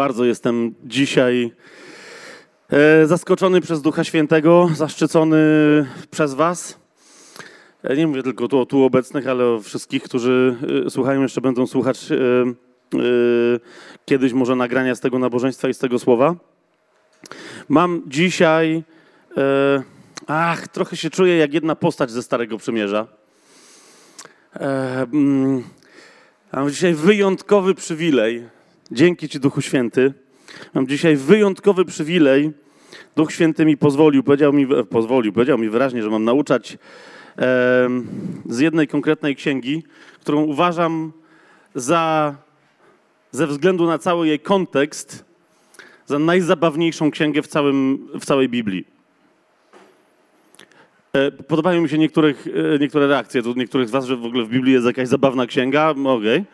Bardzo jestem dzisiaj e, zaskoczony przez Ducha Świętego, zaszczycony przez Was. Ja nie mówię tylko tu o tu obecnych, ale o wszystkich, którzy e, słuchają, jeszcze będą słuchać e, e, kiedyś może nagrania z tego nabożeństwa i z tego słowa. Mam dzisiaj, e, ach, trochę się czuję jak jedna postać ze Starego Przymierza. E, mm, Mam dzisiaj wyjątkowy przywilej. Dzięki Ci, Duchu Święty. Mam dzisiaj wyjątkowy przywilej. Duch Święty mi pozwolił, powiedział mi, pozwolił, powiedział mi wyraźnie, że mam nauczać e, z jednej konkretnej księgi, którą uważam za, ze względu na cały jej kontekst, za najzabawniejszą księgę w, całym, w całej Biblii. E, Podobają mi się niektórych, e, niektóre reakcje tu niektórych z Was, że w ogóle w Biblii jest jakaś zabawna księga. Okej.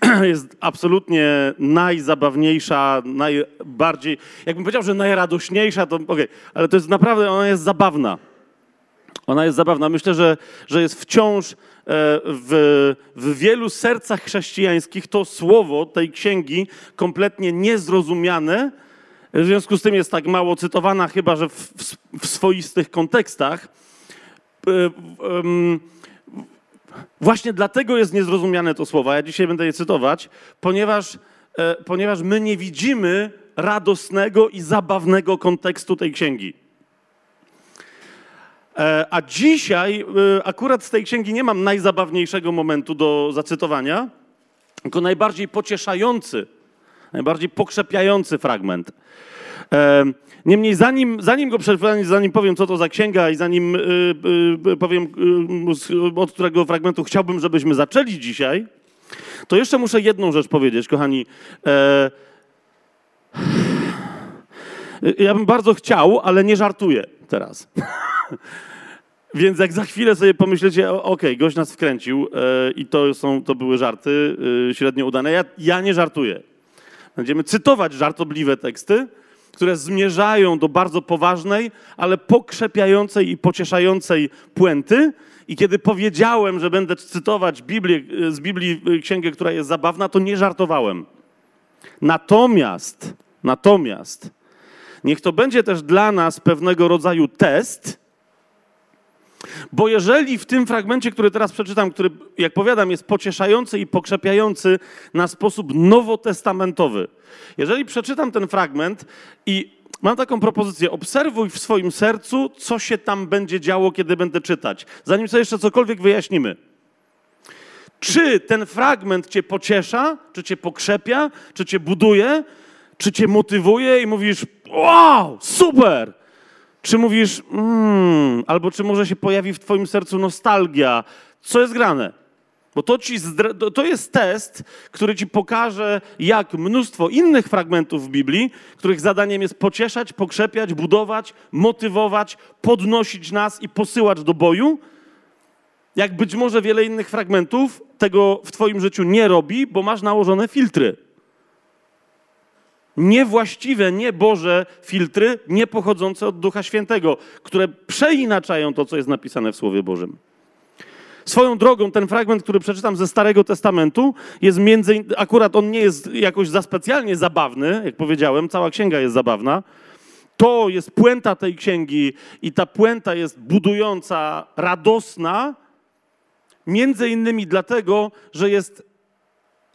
Jest absolutnie najzabawniejsza, najbardziej, jakbym powiedział, że najradośniejsza, to okej, ale to jest naprawdę, ona jest zabawna. Ona jest zabawna. Myślę, że, że jest wciąż e, w, w wielu sercach chrześcijańskich to słowo tej księgi kompletnie niezrozumiane. W związku z tym jest tak mało cytowana, chyba że w, w, w swoistych kontekstach. E, Właśnie dlatego jest niezrozumiane to słowo. Ja dzisiaj będę je cytować, ponieważ, e, ponieważ my nie widzimy radosnego i zabawnego kontekstu tej księgi. E, A dzisiaj e, akurat z tej księgi nie mam najzabawniejszego momentu do zacytowania, tylko najbardziej pocieszający, najbardziej pokrzepiający fragment. E, Niemniej, zanim, zanim go przeczytam, zanim powiem, co to za księga i zanim y, y, powiem, od którego fragmentu chciałbym, żebyśmy zaczęli dzisiaj, to jeszcze muszę jedną rzecz powiedzieć, kochani. E, ja bym bardzo chciał, ale nie żartuję teraz. Więc jak za chwilę sobie pomyślicie, okej, gość nas wkręcił e, i to, są, to były żarty e, średnio udane, ja, ja nie żartuję. Będziemy cytować żartobliwe teksty, które zmierzają do bardzo poważnej, ale pokrzepiającej i pocieszającej puenty. I kiedy powiedziałem, że będę cytować Biblię, z Biblii y, księgę, która jest zabawna, to nie żartowałem. Natomiast, natomiast, niech to będzie też dla nas pewnego rodzaju test, bo jeżeli w tym fragmencie, który teraz przeczytam, który, jak powiadam, jest pocieszający i pokrzepiający na sposób nowotestamentowy, jeżeli przeczytam ten fragment i mam taką propozycję, obserwuj w swoim sercu, co się tam będzie działo, kiedy będę czytać, zanim sobie jeszcze cokolwiek wyjaśnimy. Czy ten fragment cię pociesza, czy cię pokrzepia, czy cię buduje, czy cię motywuje i mówisz, wow, super, czy mówisz, mm, albo czy może się pojawi w Twoim sercu nostalgia? Co jest grane? Bo to, ci to jest test, który ci pokaże, jak mnóstwo innych fragmentów w Biblii, których zadaniem jest pocieszać, pokrzepiać, budować, motywować, podnosić nas i posyłać do boju, jak być może wiele innych fragmentów tego w Twoim życiu nie robi, bo masz nałożone filtry niewłaściwe, nieboże filtry, nie pochodzące od Ducha Świętego, które przeinaczają to, co jest napisane w Słowie Bożym. Swoją drogą, ten fragment, który przeczytam ze Starego Testamentu, jest między akurat on nie jest jakoś za specjalnie zabawny, jak powiedziałem, cała księga jest zabawna. To jest puenta tej księgi i ta puenta jest budująca, radosna, między innymi dlatego, że jest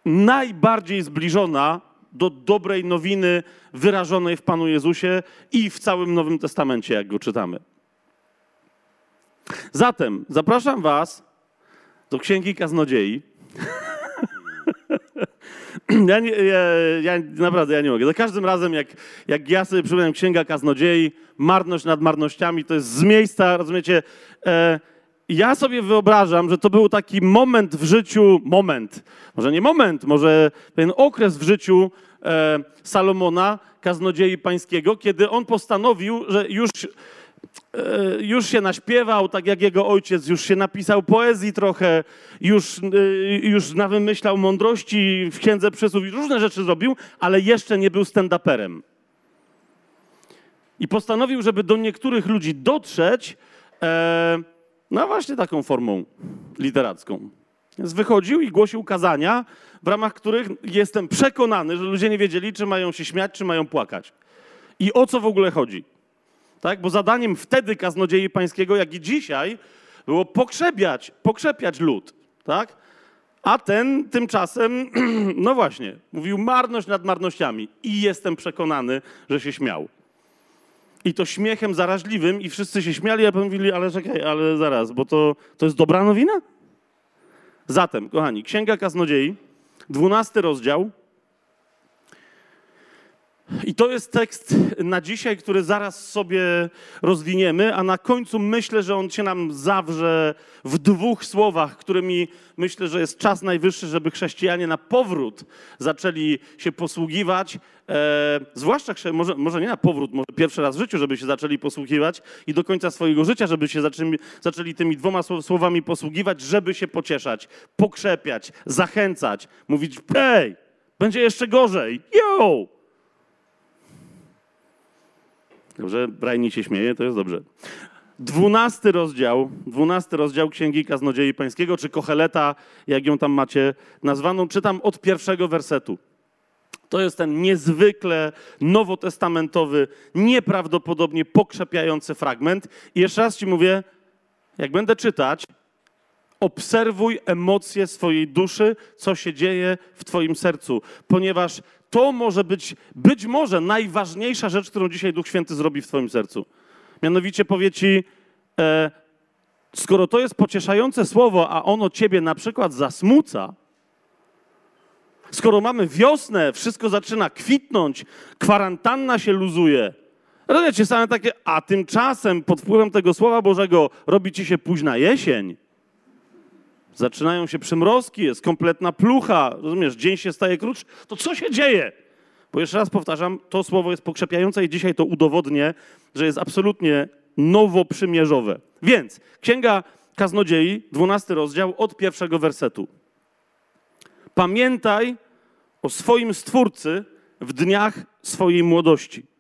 najbardziej zbliżona do dobrej nowiny wyrażonej w Panu Jezusie i w całym Nowym Testamencie, jak go czytamy. Zatem zapraszam Was do Księgi Kaznodziei. Ja, nie, ja, ja naprawdę ja nie mogę. Za każdym razem, jak, jak ja sobie przypominam Księga Kaznodziei, marność nad marnościami, to jest z miejsca, rozumiecie, e, ja sobie wyobrażam, że to był taki moment w życiu, moment, może nie moment, może pewien okres w życiu e, Salomona, kaznodziei pańskiego, kiedy on postanowił, że już, e, już się naśpiewał, tak jak jego ojciec, już się napisał poezji trochę, już, e, już nawymyślał mądrości w Księdze Przysłów różne rzeczy zrobił, ale jeszcze nie był stand-uperem. I postanowił, żeby do niektórych ludzi dotrzeć, e, no właśnie taką formą literacką. Więc wychodził i głosił kazania, w ramach których jestem przekonany, że ludzie nie wiedzieli, czy mają się śmiać, czy mają płakać. I o co w ogóle chodzi? Tak? Bo zadaniem wtedy kaznodziei pańskiego, jak i dzisiaj, było pokrzepiać, pokrzepiać lud. Tak? A ten tymczasem, no właśnie, mówił marność nad marnościami. I jestem przekonany, że się śmiał. I to śmiechem zaraźliwym, i wszyscy się śmiali, a mówili, ale czekaj, ale zaraz, bo to, to jest dobra nowina? Zatem, kochani, Księga Kaznodziei, dwunasty rozdział. I to jest tekst na dzisiaj, który zaraz sobie rozwiniemy, a na końcu myślę, że on się nam zawrze w dwóch słowach, którymi myślę, że jest czas najwyższy, żeby chrześcijanie na powrót zaczęli się posługiwać. E, zwłaszcza, może, może nie na powrót, może pierwszy raz w życiu, żeby się zaczęli posługiwać i do końca swojego życia, żeby się zaczęli, zaczęli tymi dwoma słowami posługiwać, żeby się pocieszać, pokrzepiać, zachęcać, mówić: hej, będzie jeszcze gorzej, yo! Dobrze, Brajni się śmieje, to jest dobrze. Dwunasty rozdział, dwunasty rozdział Księgi Kaznodziei Pańskiego, czy Kocheleta, jak ją tam macie nazwaną, czytam od pierwszego wersetu. To jest ten niezwykle nowotestamentowy, nieprawdopodobnie pokrzepiający fragment. I jeszcze raz ci mówię, jak będę czytać, obserwuj emocje swojej duszy, co się dzieje w Twoim sercu, ponieważ to może być, być może najważniejsza rzecz, którą dzisiaj Duch Święty zrobi w Twoim sercu. Mianowicie powie Ci, e, skoro to jest pocieszające słowo, a ono Ciebie na przykład zasmuca, skoro mamy wiosnę, wszystko zaczyna kwitnąć, kwarantanna się luzuje, rozumiecie, same takie, a tymczasem pod wpływem tego Słowa Bożego robi Ci się późna jesień, Zaczynają się przymrozki, jest kompletna plucha, rozumiesz, dzień się staje krótszy. To co się dzieje? Bo jeszcze raz powtarzam, to słowo jest pokrzepiające i dzisiaj to udowodnię, że jest absolutnie nowoprzymierzowe. Więc Księga Kaznodziei, 12 rozdział, od pierwszego wersetu. Pamiętaj o swoim Stwórcy w dniach swojej młodości.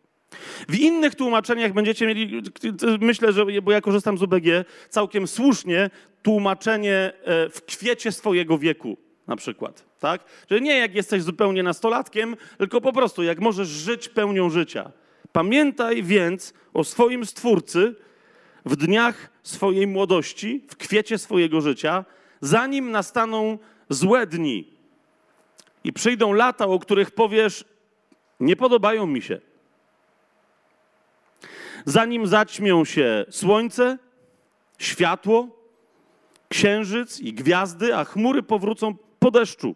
W innych tłumaczeniach będziecie mieli, myślę, że, bo ja korzystam z UBG, całkiem słusznie tłumaczenie e, w kwiecie swojego wieku na przykład, tak? Że nie jak jesteś zupełnie nastolatkiem, tylko po prostu jak możesz żyć pełnią życia. Pamiętaj więc o swoim Stwórcy w dniach swojej młodości, w kwiecie swojego życia, zanim nastaną złe dni i przyjdą lata, o których powiesz, nie podobają mi się. Zanim zaćmią się słońce, światło, księżyc i gwiazdy, a chmury powrócą po deszczu.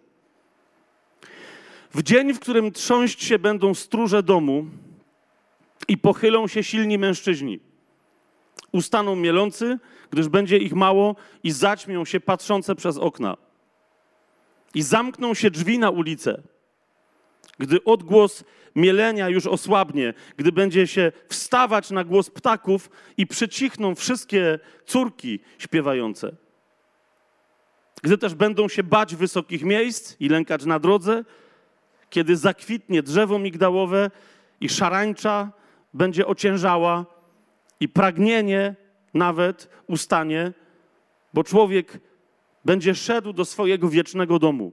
W dzień, w którym trząść się będą stróże domu i pochylą się silni mężczyźni. Ustaną mielący, gdyż będzie ich mało i zaćmią się patrzące przez okna. I zamkną się drzwi na ulicę. Gdy odgłos mielenia już osłabnie, gdy będzie się wstawać na głos ptaków i przycichną wszystkie córki śpiewające. Gdy też będą się bać wysokich miejsc i lękać na drodze, kiedy zakwitnie drzewo migdałowe i szarańcza będzie ociężała i pragnienie nawet ustanie, bo człowiek będzie szedł do swojego wiecznego domu,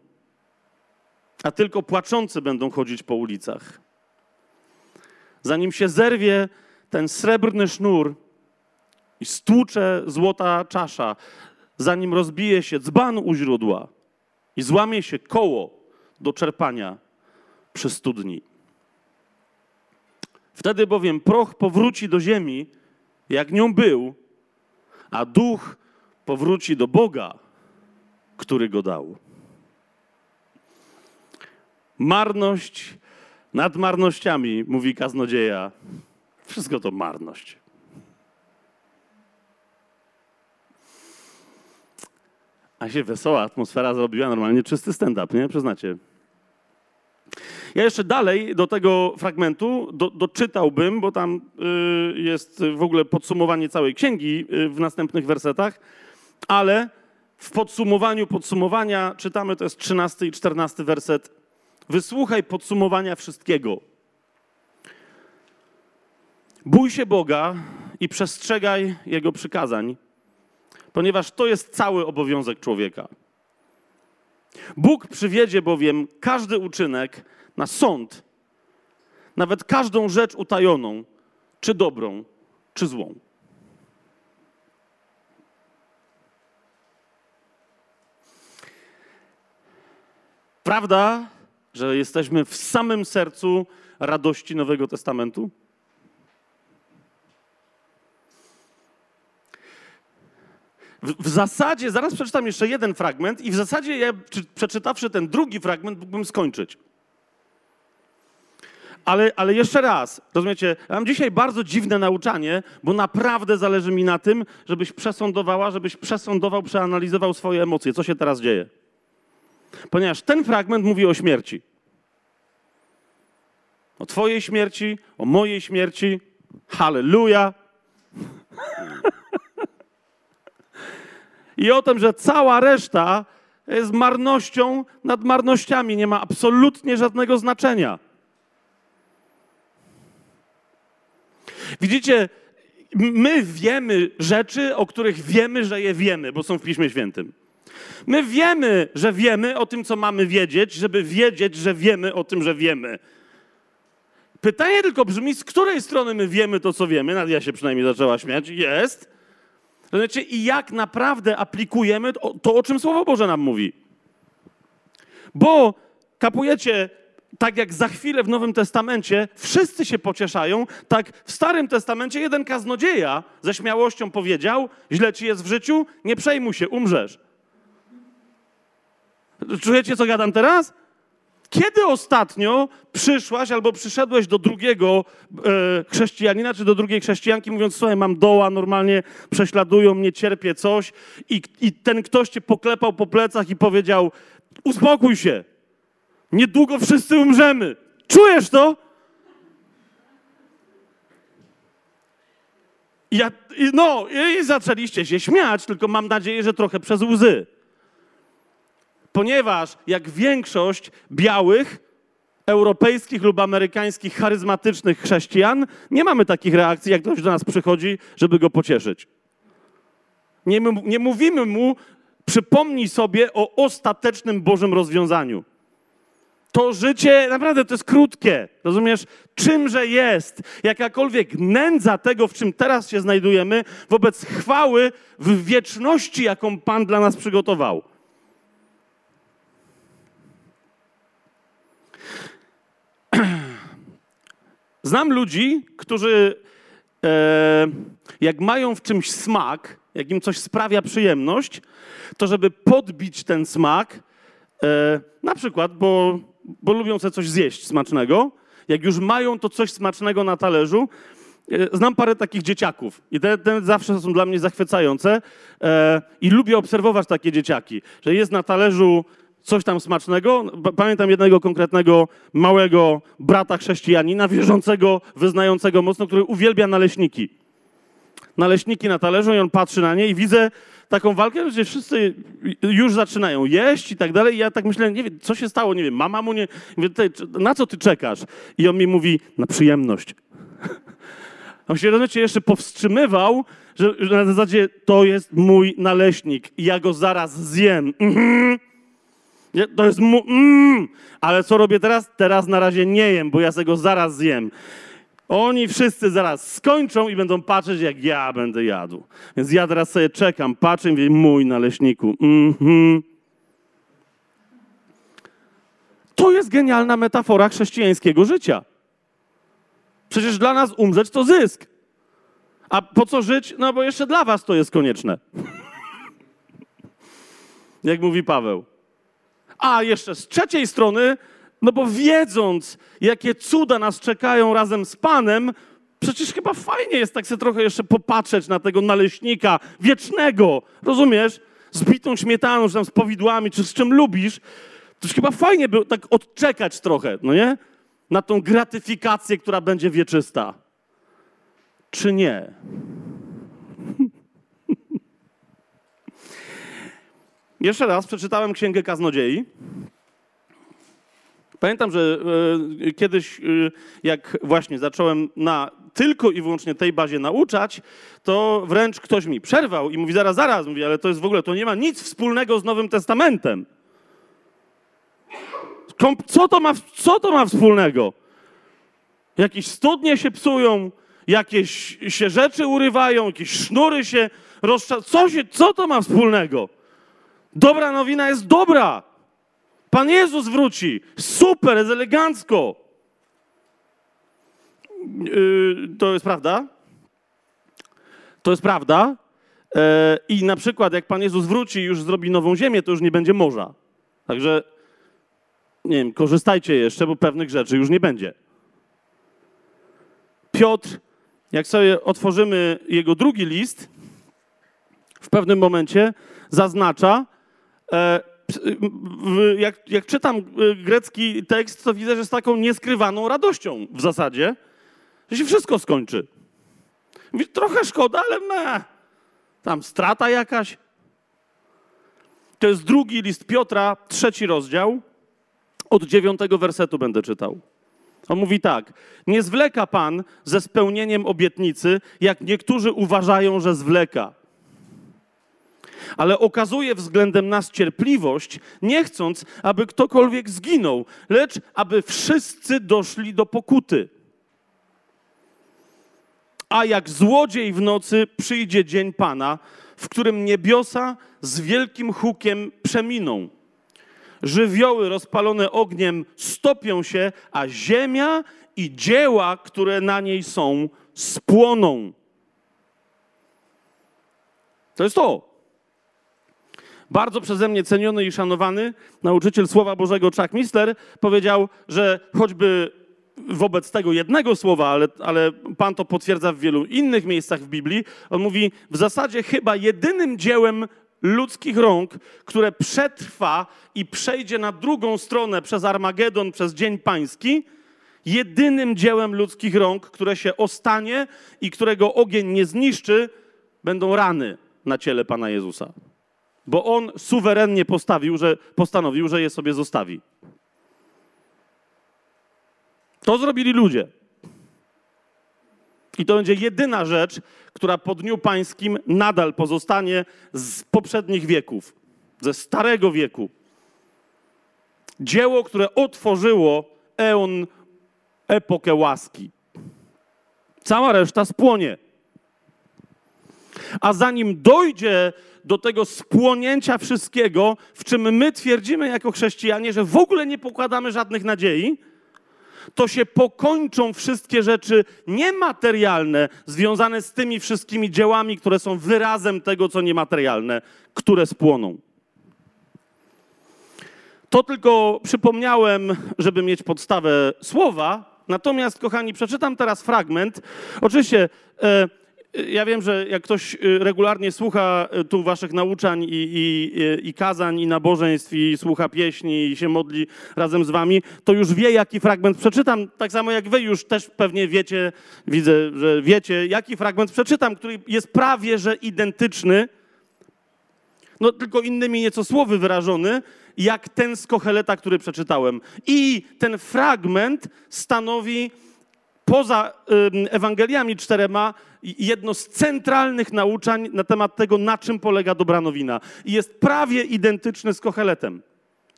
a tylko płaczący będą chodzić po ulicach. Zanim się zerwie ten srebrny sznur i stłucze złota czasza, zanim rozbije się dzban u źródła i złamie się koło do czerpania przy studni. Wtedy bowiem proch powróci do ziemi, jak nią był, a duch powróci do Boga, który go dał. Marność nad marnościami, mówi kaznodzieja. Wszystko to marność. A się wesoła atmosfera zrobiła, normalnie czysty stand-up, nie? Przyznacie. Ja jeszcze dalej do tego fragmentu do, doczytałbym, bo tam y, jest w ogóle podsumowanie całej księgi y, w następnych wersetach, ale w podsumowaniu podsumowania czytamy, to jest 13 i 14 werset. Wysłuchaj podsumowania wszystkiego. Bój się Boga i przestrzegaj Jego przykazań ponieważ to jest cały obowiązek człowieka. Bóg przywiedzie bowiem każdy uczynek na sąd, nawet każdą rzecz utajoną, czy dobrą, czy złą. Prawda, że jesteśmy w samym sercu radości Nowego Testamentu? W, w, zasadzie, zaraz przeczytam jeszcze jeden fragment, i w zasadzie, ja, czy, przeczytawszy ten drugi fragment, mógłbym skończyć. Ale, ale jeszcze raz, rozumiecie, mam dzisiaj bardzo dziwne nauczanie, bo naprawdę zależy mi na tym, żebyś przesądowała, żebyś przesądował, przeanalizował swoje emocje, co się teraz dzieje. Ponieważ ten fragment mówi o śmierci. O Twojej śmierci, o mojej śmierci. Halleluja. I o tym, że cała reszta jest marnością nad marnościami, nie ma absolutnie żadnego znaczenia. Widzicie, my wiemy rzeczy, o których wiemy, że je wiemy, bo są w Piśmie Świętym. My wiemy, że wiemy o tym, co mamy wiedzieć, żeby wiedzieć, że wiemy o tym, że wiemy. Pytanie tylko brzmi, z której strony my wiemy to, co wiemy. Nadia się przynajmniej zaczęła śmiać. Jest. Znaczy, i jak naprawdę aplikujemy to, to, o czym Słowo Boże nam mówi. Bo kapujecie, tak jak za chwilę w Nowym Testamencie wszyscy się pocieszają, tak w Starym Testamencie jeden kaznodzieja ze śmiałością powiedział: Źle ci jest w życiu, nie przejmuj się, umrzesz. Czujecie, co gadam teraz? Kiedy ostatnio przyszłaś albo przyszedłeś do drugiego e, chrześcijanina, czy do drugiej chrześcijanki, mówiąc, słuchaj, mam doła, normalnie prześladują mnie, cierpię coś i, i ten ktoś cię poklepał po plecach i powiedział, uspokój się, niedługo wszyscy umrzemy. Czujesz to? Ja, no, i zaczęliście się śmiać, tylko mam nadzieję, że trochę przez łzy ponieważ jak większość białych, europejskich lub amerykańskich charyzmatycznych chrześcijan, nie mamy takich reakcji, jak ktoś do nas przychodzi, żeby go pocieszyć. Nie, nie mówimy mu, przypomnij sobie o ostatecznym Bożym rozwiązaniu. To życie naprawdę to jest krótkie. Rozumiesz? Czymże jest jakakolwiek nędza tego, w czym teraz się znajdujemy, wobec chwały w wieczności, jaką Pan dla nas przygotował. Znam ludzi, którzy e, jak mają w czymś smak, jak im coś sprawia przyjemność, to żeby podbić ten smak, e, na przykład, bo, bo lubią sobie coś zjeść smacznego, jak już mają to coś smacznego na talerzu, e, Znam parę takich dzieciaków i te, te, zawsze są dla mnie zachwycające e, i lubię obserwować takie dzieciaki, że jest na talerzu coś tam smacznego. Pamiętam jednego konkretnego małego brata chrześcijanina, wierzącego, wyznającego mocno, który uwielbia naleśniki. Naleśniki na talerzu i on patrzy na nie i widzę taką walkę, gdzie wszyscy już zaczynają jeść i tak dalej. I ja tak myślę, nie wiem, co się stało, nie wiem, mama mu nie... Mówię, na co ty czekasz? I on mi mówi, na przyjemność. On się rozumiecie jeszcze powstrzymywał, że, że na zasadzie to jest mój naleśnik ja go zaraz zjem. Mhm. To jest mu... Mm, ale co robię teraz? Teraz na razie nie jem, bo ja tego zaraz zjem. Oni wszyscy zaraz skończą i będą patrzeć, jak ja będę jadł. Więc ja teraz sobie czekam, patrzę i mówię, mój naleśniku. Mm-hmm. To jest genialna metafora chrześcijańskiego życia. Przecież dla nas umrzeć to zysk. A po co żyć? No bo jeszcze dla was to jest konieczne. jak mówi Paweł. A jeszcze z trzeciej strony, no bo wiedząc, jakie cuda nas czekają razem z Panem, przecież chyba fajnie jest tak sobie trochę jeszcze popatrzeć na tego naleśnika wiecznego, rozumiesz? Z bitą śmietaną, czy tam z powidłami, czy z czym lubisz. To chyba fajnie by tak odczekać trochę, no nie? Na tą gratyfikację, która będzie wieczysta. Czy nie? Jeszcze raz przeczytałem Księgę Kaznodziei. Pamiętam, że e, kiedyś, e, jak właśnie zacząłem na tylko i wyłącznie tej bazie nauczać, to wręcz ktoś mi przerwał i mówi, zaraz, zaraz, mówi, ale to jest w ogóle, to nie ma nic wspólnego z Nowym Testamentem. Co to ma, co to ma wspólnego? Jakieś studnie się psują, jakieś się rzeczy urywają, jakieś sznury się rozczasają. Co, się, co to ma wspólnego? Dobra nowina jest dobra. Pan Jezus wróci. Super, jest elegancko. Yy, to jest prawda? To jest prawda. Yy, I na przykład, jak Pan Jezus wróci i już zrobi nową ziemię, to już nie będzie morza. Także, nie wiem, korzystajcie jeszcze, bo pewnych rzeczy już nie będzie. Piotr, jak sobie otworzymy jego drugi list, w pewnym momencie zaznacza, jak, jak, czytam e, grecki tekst, to widzę, że z taką nieskrywaną radością w zasadzie, że się wszystko skończy. Mówi, trochę szkoda, ale me, tam strata jakaś. To jest drugi list Piotra, trzeci rozdział. Od dziewiątego wersetu będę czytał. On mówi tak: Nie zwleka Pan ze spełnieniem obietnicy, jak niektórzy uważają, że zwleka. Ale okazuje względem nas cierpliwość, nie chcąc, aby ktokolwiek zginął, lecz aby wszyscy doszli do pokuty. A jak złodziej w nocy przyjdzie dzień Pana, w którym niebiosa z wielkim hukiem przeminą żywioły rozpalone ogniem stopią się, a ziemia i dzieła, które na niej są, spłoną. To jest to. Bardzo przeze mnie ceniony i szanowany nauczyciel Słowa Bożego Chuck Mister powiedział, że choćby wobec tego jednego słowa, ale, ale Pan to potwierdza w wielu innych miejscach w Biblii, on mówi, w zasadzie chyba jedynym dziełem ludzkich rąk, które przetrwa i przejdzie na drugą stronę przez Armagedon, przez Dzień Pański, jedynym dziełem ludzkich rąk, które się ostanie i którego ogień nie zniszczy, będą rany na ciele Pana Jezusa. Bo On suwerennie postawił, że, postanowił, że je sobie zostawi. To zrobili ludzie. I to będzie jedyna rzecz, która po Dniu Pańskim nadal pozostanie z poprzednich wieków, ze starego wieku. Dzieło, które otworzyło eon, epokę łaski. Cała reszta spłonie. A zanim dojdzie do tego spłonięcia wszystkiego, w czym my twierdzimy jako chrześcijanie, że w ogóle nie pokładamy żadnych nadziei, to się pokończą wszystkie rzeczy niematerialne związane z tymi wszystkimi dziełami, które są wyrazem tego, co niematerialne, które spłoną. To tylko przypomniałem, żeby mieć podstawę słowa. Natomiast, kochani, przeczytam teraz fragment. Oczywiście. E, ja wiem, że jak ktoś y, regularnie słucha y, tu waszych nauczań i, i, i kazań, i nabożeństw, i słucha pieśni, i się modli razem z wami, to już wie, jaki fragment przeczytam. Tak samo jak wy już też pewnie wiecie, widzę, że wiecie, jaki fragment przeczytam, który jest prawie, że identyczny, no tylko innymi nieco słowy wyrażony, jak ten z Kocheleta, który przeczytałem. I ten fragment stanowi poza Ewangeliami czterema jedno z centralnych nauczań na temat tego, na czym polega dobra nowina. I jest prawie identyczny z Kocheletem,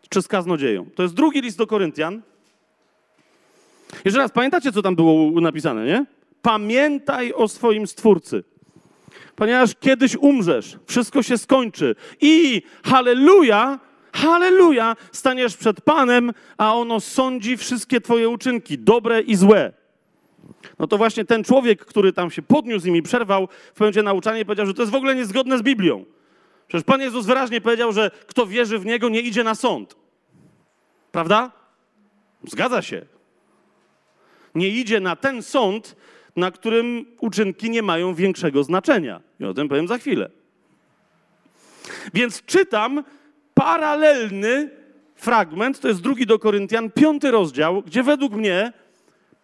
czy z Kaznodzieją. To jest drugi list do Koryntian. Jeszcze raz, pamiętacie, co tam było napisane, nie? Pamiętaj o swoim Stwórcy. Ponieważ kiedyś umrzesz, wszystko się skończy i halleluja, halleluja, staniesz przed Panem, a ono sądzi wszystkie twoje uczynki, dobre i złe. No to właśnie ten człowiek, który tam się podniósł i mi przerwał w momencie nauczania, powiedział, że to jest w ogóle niezgodne z Biblią. Przecież Pan Jezus wyraźnie powiedział, że kto wierzy w Niego, nie idzie na sąd. Prawda? Zgadza się. Nie idzie na ten sąd, na którym uczynki nie mają większego znaczenia. I o tym powiem za chwilę. Więc czytam paralelny fragment, to jest drugi do Koryntian, piąty rozdział, gdzie według mnie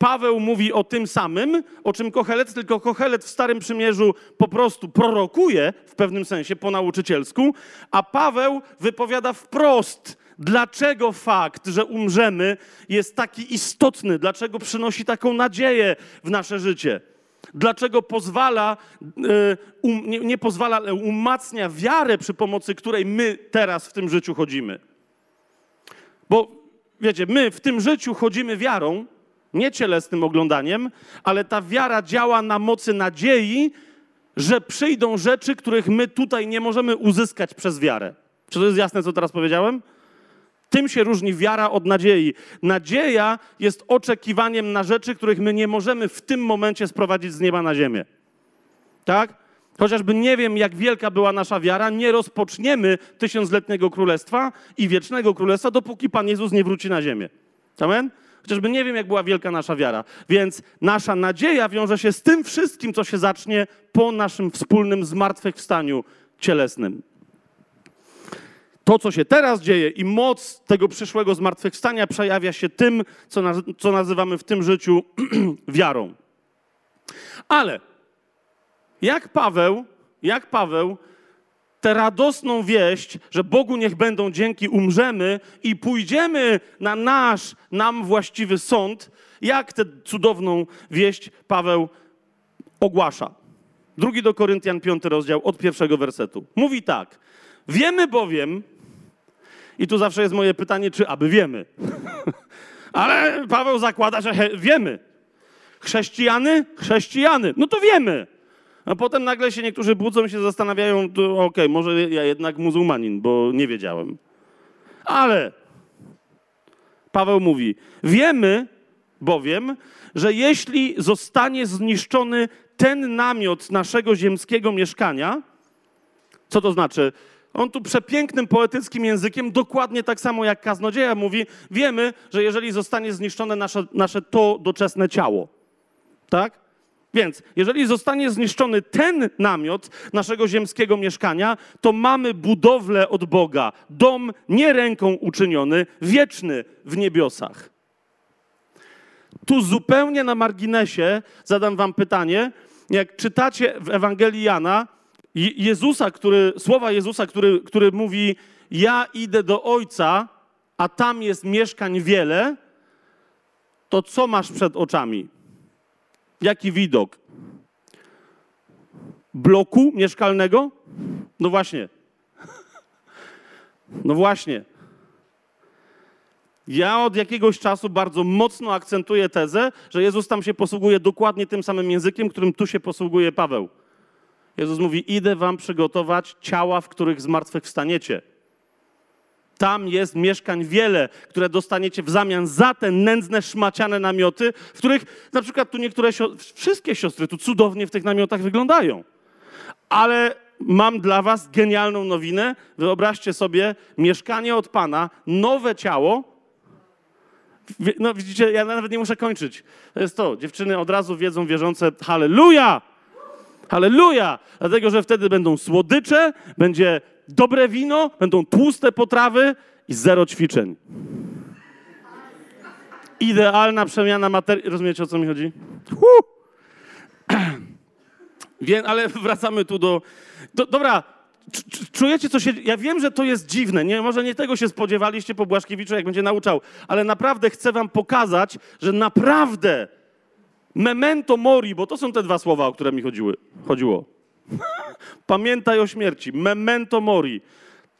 Paweł mówi o tym samym, o czym Kochelet, tylko Kochelet w Starym Przymierzu po prostu prorokuje w pewnym sensie po nauczycielsku, a Paweł wypowiada wprost, dlaczego fakt, że umrzemy, jest taki istotny, dlaczego przynosi taką nadzieję w nasze życie. Dlaczego pozwala, e, um, nie, nie pozwala, ale umacnia wiarę, przy pomocy której my teraz w tym życiu chodzimy. Bo wiecie, my w tym życiu chodzimy wiarą, nie cielesnym oglądaniem, ale ta wiara działa na mocy nadziei, że przyjdą rzeczy, których my tutaj nie możemy uzyskać przez wiarę. Czy to jest jasne, co teraz powiedziałem? Tym się różni wiara od nadziei. Nadzieja jest oczekiwaniem na rzeczy, których my nie możemy w tym momencie sprowadzić z nieba na ziemię. Tak? Chociażby nie wiem, jak wielka była nasza wiara, nie rozpoczniemy tysiącletniego królestwa i wiecznego królestwa, dopóki Pan Jezus nie wróci na ziemię. Amen? Chociażby nie wiem, jak była wielka nasza wiara. Więc nasza nadzieja wiąże się z tym wszystkim, co się zacznie po naszym wspólnym zmartwychwstaniu cielesnym. To, co się teraz dzieje i moc tego przyszłego zmartwychwstania przejawia się tym, co, naz co nazywamy w tym życiu wiarą. Ale jak Paweł, jak Paweł tę radosną wieść, że Bogu niech będą dzięki, umrzemy i pójdziemy na nasz, nam właściwy sąd, jak tę cudowną wieść Paweł ogłasza. Drugi do Koryntian, piąty rozdział, od pierwszego wersetu. Mówi tak. Wiemy bowiem, i tu zawsze jest moje pytanie, czy aby wiemy. Ale Paweł zakłada, że he, wiemy. Chrześcijany? Chrześcijany. No to wiemy. A potem nagle się niektórzy budzą i się zastanawiają, okej, okay, może ja jednak muzułmanin, bo nie wiedziałem. Ale Paweł mówi, wiemy bowiem, że jeśli zostanie zniszczony ten namiot naszego ziemskiego mieszkania, co to znaczy? On tu przepięknym, poetyckim językiem, dokładnie tak samo jak kaznodzieja mówi, wiemy, że jeżeli zostanie zniszczone nasze, nasze to doczesne ciało, tak? Więc jeżeli zostanie zniszczony ten namiot naszego ziemskiego mieszkania, to mamy budowlę od Boga, dom nie ręką uczyniony, wieczny w niebiosach. Tu zupełnie na marginesie zadam wam pytanie. Jak czytacie w Ewangelii Jana, Jezusa, który, słowa Jezusa, który, który mówi: Ja idę do Ojca, a tam jest mieszkań wiele, to co masz przed oczami? Jaki widok? Bloku mieszkalnego? No właśnie. No właśnie. Ja od jakiegoś czasu bardzo mocno akcentuję tezę, że Jezus tam się posługuje dokładnie tym samym językiem, którym tu się posługuje Paweł. Jezus mówi: Idę wam przygotować ciała, w których zmartwychwstaniecie. Tam jest mieszkań wiele, które dostaniecie w zamian za te nędzne, szmaciane namioty, w których na przykład tu niektóre, wszystkie siostry tu cudownie w tych namiotach wyglądają. Ale mam dla was genialną nowinę. Wyobraźcie sobie mieszkanie od Pana, nowe ciało. No widzicie, ja nawet nie muszę kończyć. To jest to. Dziewczyny od razu wiedzą wierzące, halleluja! Halleluja! Dlatego, że wtedy będą słodycze, będzie dobre wino, będą tłuste potrawy i zero ćwiczeń. Idealna przemiana materii. Rozumiecie, o co mi chodzi? Wiem, ale wracamy tu do... do dobra, czujecie, co się... Ja wiem, że to jest dziwne. Nie, może nie tego się spodziewaliście po Błaszkiewiczu, jak będzie nauczał, ale naprawdę chcę wam pokazać, że naprawdę memento mori, bo to są te dwa słowa, o które mi chodziły, chodziło. Pamiętaj o śmierci. Memento mori.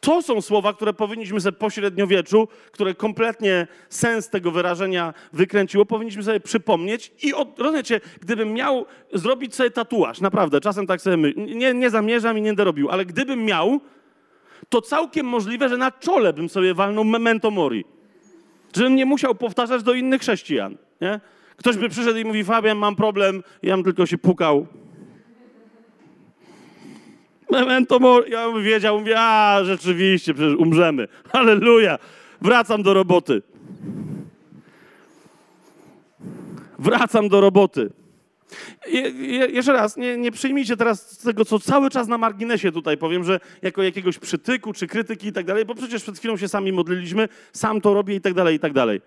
To są słowa, które powinniśmy sobie po średniowieczu, które kompletnie sens tego wyrażenia wykręciło, powinniśmy sobie przypomnieć i od, rozumiecie, gdybym miał zrobić sobie tatuaż, naprawdę, czasem tak sobie nie, nie zamierzam i nie będę robił, ale gdybym miał, to całkiem możliwe, że na czole bym sobie walnął memento mori. Żebym nie musiał powtarzać do innych chrześcijan, nie? Ktoś by przyszedł i mówi, Fabian, mam problem, ja bym tylko się pukał. Memento mori. Ja bym wiedział, mówię, a rzeczywiście, przecież umrzemy. Halleluja. Wracam do roboty. Wracam do roboty. Je, je, jeszcze raz, nie, nie przyjmijcie teraz tego, co cały czas na marginesie tutaj powiem, że jako jakiegoś przytyku czy krytyki i tak dalej, bo przecież przed chwilą się sami modliliśmy, sam to robię i tak dalej, i tak dalej.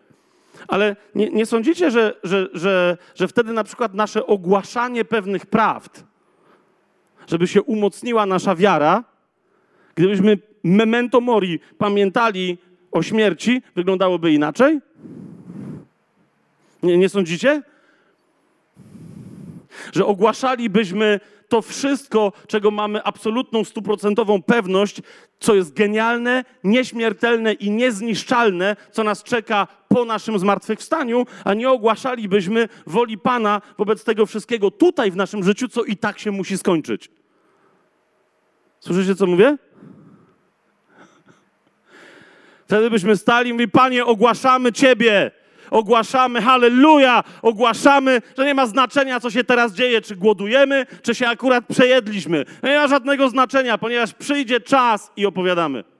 Ale nie, nie sądzicie, że, że, że, że wtedy na przykład nasze ogłaszanie pewnych prawd, żeby się umocniła nasza wiara, gdybyśmy memento mori pamiętali o śmierci, wyglądałoby inaczej? Nie, nie sądzicie? Że ogłaszalibyśmy to wszystko, czego mamy absolutną, stuprocentową pewność, co jest genialne, nieśmiertelne i niezniszczalne, co nas czeka po naszym zmartwychwstaniu, a nie ogłaszalibyśmy woli Pana wobec tego wszystkiego tutaj w naszym życiu, co i tak się musi skończyć. Słyszycie, co mówię? Wtedy byśmy stali i mówili, Panie, ogłaszamy Ciebie. Ogłaszamy, halleluja, ogłaszamy, że nie ma znaczenia, co się teraz dzieje, czy głodujemy, czy się akurat przejedliśmy. Nie ma żadnego znaczenia, ponieważ przyjdzie czas i opowiadamy.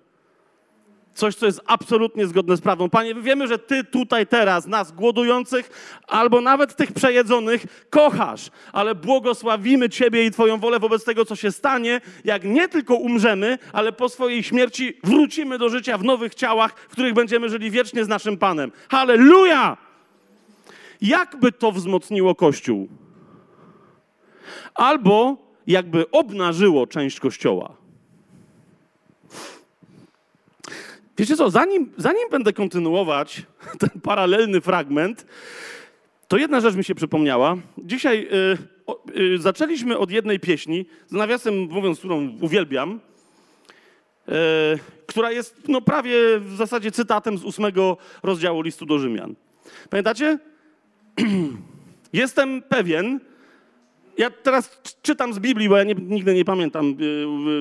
Coś, co jest absolutnie zgodne z prawdą. Panie, wiemy, że Ty tutaj teraz nas głodujących, albo nawet tych przejedzonych, kochasz, ale błogosławimy Ciebie i Twoją wolę wobec tego, co się stanie, jak nie tylko umrzemy, ale po swojej śmierci wrócimy do życia w nowych ciałach, w których będziemy żyli wiecznie z naszym Panem. Halleluja! Jakby to wzmocniło Kościół? Albo jakby obnażyło część Kościoła. Wiecie co, zanim, zanim będę kontynuować ten paralelny fragment, to jedna rzecz mi się przypomniała. Dzisiaj y, y, zaczęliśmy od jednej pieśni, z nawiasem mówiąc, którą uwielbiam, y, która jest no, prawie w zasadzie cytatem z ósmego rozdziału listu do Rzymian. Pamiętacie? Jestem pewien, ja teraz czytam z Biblii, bo ja nie, nigdy nie pamiętam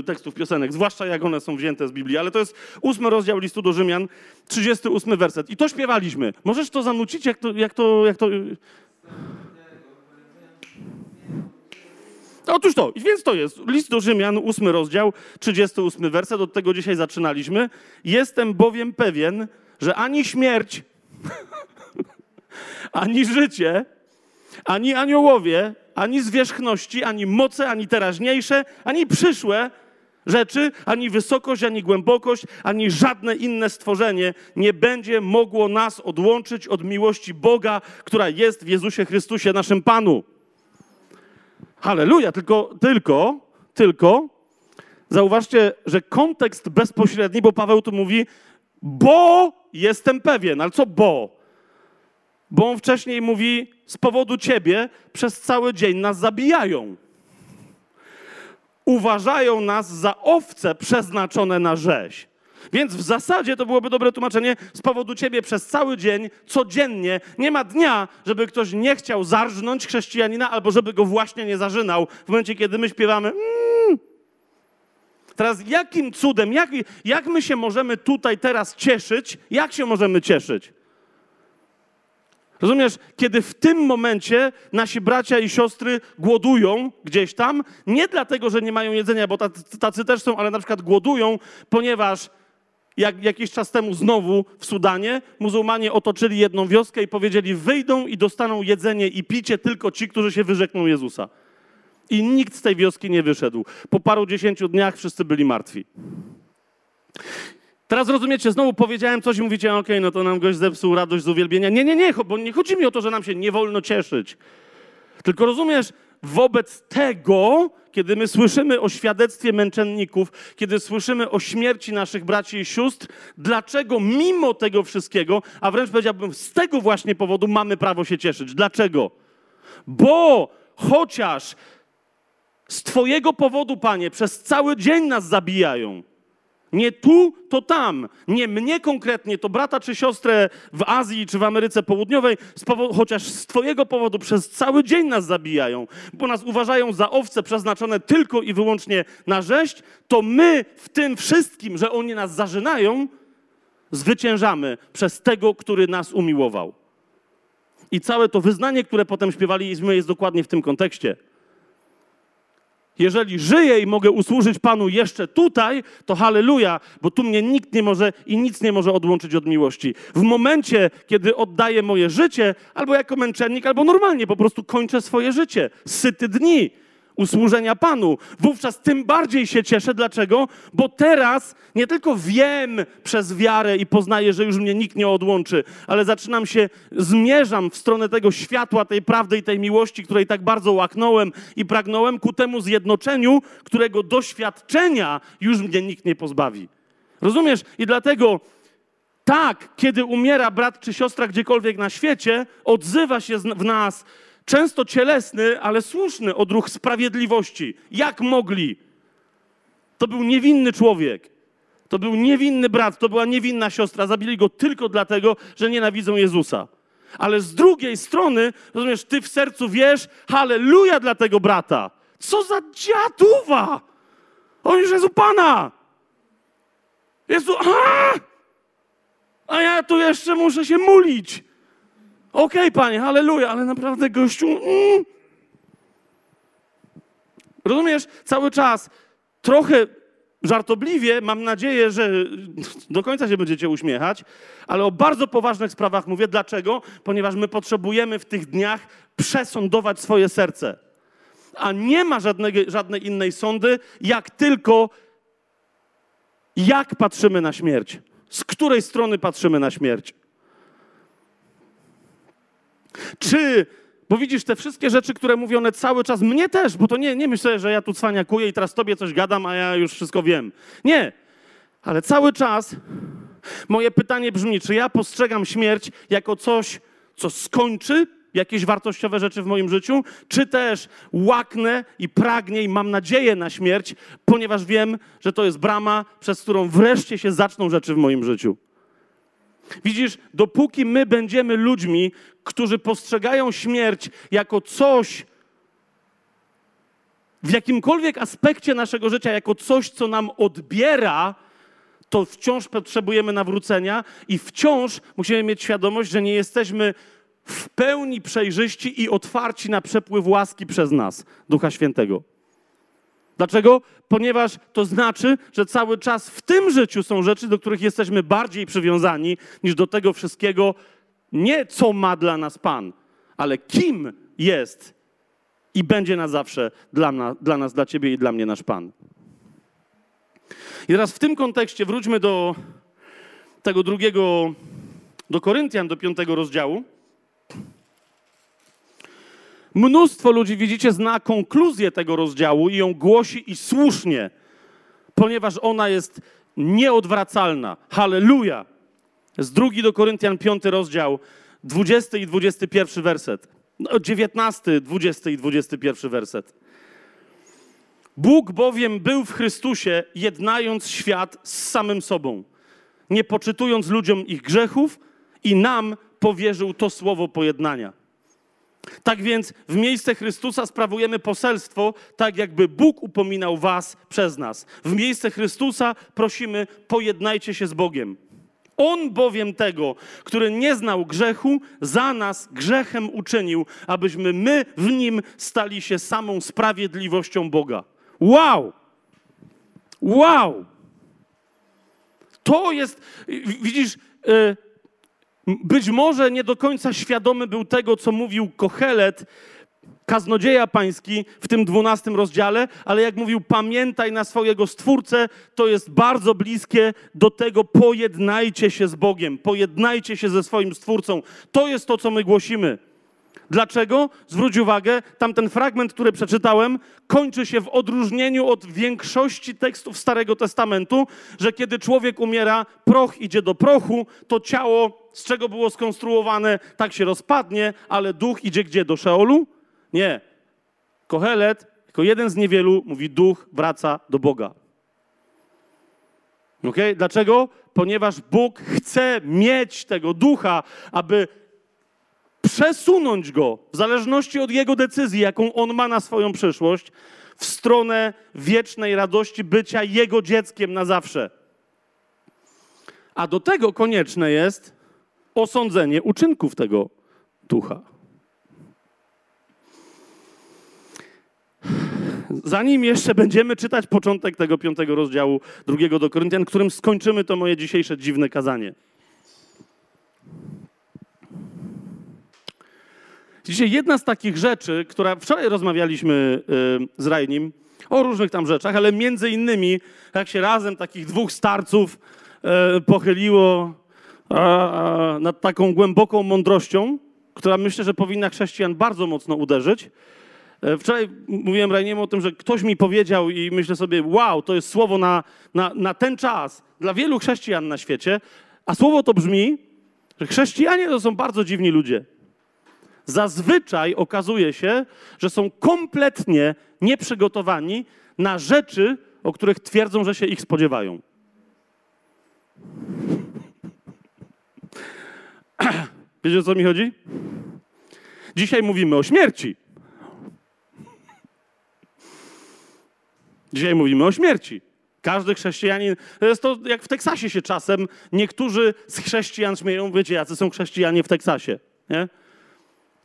y, tekstów piosenek, zwłaszcza jak one są wzięte z Biblii, ale to jest ósmy rozdział listu do Rzymian, 38 werset. I to śpiewaliśmy. Możesz to zanucić, jak to... Jak to, jak to... Otóż to, więc to jest list do Rzymian, ósmy rozdział, 38 werset, od tego dzisiaj zaczynaliśmy. Jestem bowiem pewien, że ani śmierć, ani życie, ani aniołowie, ani zwierzchności, ani moce, ani teraźniejsze, ani przyszłe rzeczy, ani wysokość, ani głębokość, ani żadne inne stworzenie nie będzie mogło nas odłączyć od miłości Boga, która jest w Jezusie Chrystusie, naszym Panu. Halleluja, tylko, tylko, tylko, zauważcie, że kontekst bezpośredni, bo Paweł tu mówi, bo jestem pewien, ale co bo? Bo on wcześniej mówi, z powodu ciebie przez cały dzień nas zabijają. Uważają nas za owce przeznaczone na rzeź. Więc w zasadzie to byłoby dobre tłumaczenie, z powodu ciebie przez cały dzień, codziennie, nie ma dnia, żeby ktoś nie chciał zarżnąć chrześcijanina, albo żeby go właśnie nie zarzynał w momencie, kiedy my śpiewamy. Mm. Teraz jakim cudem, jak, jak my się możemy tutaj teraz cieszyć? Jak się możemy cieszyć? Rozumiesz, kiedy w tym momencie nasi bracia i siostry głodują gdzieś tam, nie dlatego, że nie mają jedzenia, bo tacy, też są, ale na przykład głodują, ponieważ jak jakiś czas temu znowu w Sudanie muzułmanie otoczyli jedną wioskę i powiedzieli: wyjdą i dostaną jedzenie i picie tylko ci, którzy się wyrzekną Jezusa. I nikt z tej wioski nie wyszedł. Po paru dziesięciu dniach wszyscy byli martwi. Teraz rozumiecie, znowu powiedziałem coś i mówicie, okej, okay, no to nam gość zepsuł radość z uwielbienia. Nie, nie, nie, bo nie chodzi mi o to, że nam się nie wolno cieszyć. Tylko rozumiesz, wobec tego, kiedy my słyszymy o świadectwie męczenników, kiedy słyszymy o śmierci naszych braci i sióstr, dlaczego mimo tego wszystkiego, a wręcz powiedziałbym z tego właśnie powodu mamy prawo się cieszyć. Dlaczego? Bo chociaż z Twojego powodu, Panie, przez cały dzień nas zabijają, nie tu, to tam. Nie mnie konkretnie, to brata czy siostrę w Azji czy w Ameryce Południowej, chociaż z Twojego powodu przez cały dzień nas zabijają, bo nas uważają za owce przeznaczone tylko i wyłącznie na rzeź, to my w tym wszystkim, że oni nas zażynają, zwyciężamy przez tego, który nas umiłował. I całe to wyznanie, które potem śpiewaliśmy, jest dokładnie w tym kontekście. Jeżeli żyję i mogę usłużyć Panu jeszcze tutaj, to halleluja, bo tu mnie nikt nie może i nic nie może odłączyć od miłości. W momencie, kiedy oddaję moje życie, albo jako męczennik, albo normalnie po prostu kończę swoje życie, syty dni, usłużenia Panu. Wówczas tym bardziej się cieszę. Dlaczego? Bo teraz nie tylko wiem przez wiarę i poznaję, że już mnie nikt nie odłączy, ale zaczynam się, zmierzam w stronę tego światła, tej prawdy i tej miłości, której tak bardzo łaknąłem i pragnąłem ku temu zjednoczeniu, którego doświadczenia już mnie nikt nie pozbawi. Rozumiesz? I dlatego tak, kiedy umiera brat czy siostra gdziekolwiek na świecie, odzywa się w nas często cielesny, ale słuszny odruch sprawiedliwości. Jak mogli? To był niewinny człowiek. To był niewinny brat, to była niewinna siostra. Zabili go tylko dlatego, że nienawidzą Jezusa. Ale z drugiej strony, rozumiesz, ty w sercu wiesz, halleluja dla tego brata. Co za dziaduwa! On już jest u Pana! Jezu, a! a ja tu jeszcze muszę się mulić. Okej, okay, Panie, halleluja, ale naprawdę gościu... Mm. Rozumiesz, cały czas trochę żartobliwie, mam nadzieję, że do końca się będziecie uśmiechać, ale o bardzo poważnych sprawach mówię. Dlaczego? Ponieważ my potrzebujemy w tych dniach przesądować swoje serce. A nie ma żadnego, żadnej innej sądy, jak tylko jak patrzymy na śmierć. Z której strony patrzymy na śmierć. Czy bo widzisz, te wszystkie rzeczy, które mówią one cały czas, mnie też, bo to nie, nie myślę, że ja tu cwaniakuję i teraz tobie coś gadam, a ja już wszystko wiem. Nie, ale cały czas moje pytanie brzmi, czy ja postrzegam śmierć jako coś, co skończy jakieś wartościowe rzeczy w moim życiu, czy też łaknę i pragnie i mam nadzieję na śmierć, ponieważ wiem, że to jest brama, przez którą wreszcie się zaczną rzeczy w moim życiu. Widzisz, dopóki my będziemy ludźmi, którzy postrzegają śmierć jako coś, w jakimkolwiek aspekcie naszego życia, jako coś, co nam odbiera, to wciąż potrzebujemy nawrócenia i wciąż musimy mieć świadomość, że nie jesteśmy w pełni przejrzyści i otwarci na przepływ łaski przez nas, Ducha Świętego. Dlaczego? Ponieważ to znaczy, że cały czas w tym życiu są rzeczy, do których jesteśmy bardziej przywiązani niż do tego wszystkiego, nie co ma dla nas Pan, ale kim jest i będzie na zawsze dla, na, dla nas, dla Ciebie i dla mnie nasz Pan. I teraz w tym kontekście wróćmy do tego drugiego, do Koryntian, do piątego rozdziału. Mnóstwo ludzi, widzicie, zna konkluzję tego rozdziału i ją głosi i słusznie, ponieważ ona jest nieodwracalna. Halleluja! Z drugi do Koryntian, piąty rozdział, 20 i 21 werset. 19, no, 20 i 21 werset. Bóg bowiem był w Chrystusie, jednając świat z samym sobą, nie poczytując ludziom ich grzechów i nam powierzył to słowo pojednania tak więc w miejsce Chrystusa sprawujemy poselstwo, tak jakby Bóg upominał was przez nas. W miejsce Chrystusa prosimy, pojednajcie się z Bogiem. On bowiem tego, który nie znał grzechu, za nas grzechem uczynił, abyśmy my w nim stali się samą sprawiedliwością Boga. Wow! Wow! To jest, widzisz, yy, być może nie do końca świadomy był tego, co mówił Kochelet, kaznodzieja pański w tym dwunastym rozdziale, ale jak mówił, pamiętaj na swojego Stwórcę, to jest bardzo bliskie do tego, pojednajcie się z Bogiem, pojednajcie się ze swoim Stwórcą. To jest to, co my głosimy. Dlaczego? Zwróć uwagę, tamten fragment, który przeczytałem, kończy się w odróżnieniu od większości tekstów Starego Testamentu, że kiedy człowiek umiera, proch idzie do prochu, to ciało, z czego było skonstruowane, tak się rozpadnie, ale duch idzie gdzie? Do Szeolu? Nie. Kohelet, jako jeden z niewielu, mówi: duch wraca do Boga. Ok? Dlaczego? Ponieważ Bóg chce mieć tego ducha, aby przesunąć go, w zależności od jego decyzji, jaką on ma na swoją przyszłość, w stronę wiecznej radości bycia jego dzieckiem na zawsze. A do tego konieczne jest osądzenie uczynków tego ducha. Zanim jeszcze będziemy czytać początek tego piątego rozdziału drugiego do Koryntian, którym skończymy to moje dzisiejsze dziwne kazanie. Dzisiaj jedna z takich rzeczy, która wczoraj rozmawialiśmy y, z Rajnim o różnych tam rzeczach, ale między innymi, jak się razem takich dwóch starców y, pochyliło nad taką głęboką mądrością, która myślę, że powinna chrześcijan bardzo mocno uderzyć. Y, wczoraj mówiłem Rajniemu o tym, że ktoś mi powiedział i myślę sobie, wow, to jest słowo na, na, na ten czas dla wielu chrześcijan na świecie, a słowo to brzmi, że chrześcijanie to są bardzo dziwni ludzie. Zazwyczaj okazuje się, że są kompletnie nieprzygotowani na rzeczy, o których twierdzą, że się ich spodziewają. Wiecie o co mi chodzi? Dzisiaj mówimy o śmierci. Dzisiaj mówimy o śmierci. Każdy chrześcijanin, to jest to jak w Teksasie się czasem niektórzy z chrześcijan śmieją, wiecie, jacy są chrześcijanie w Teksasie, nie?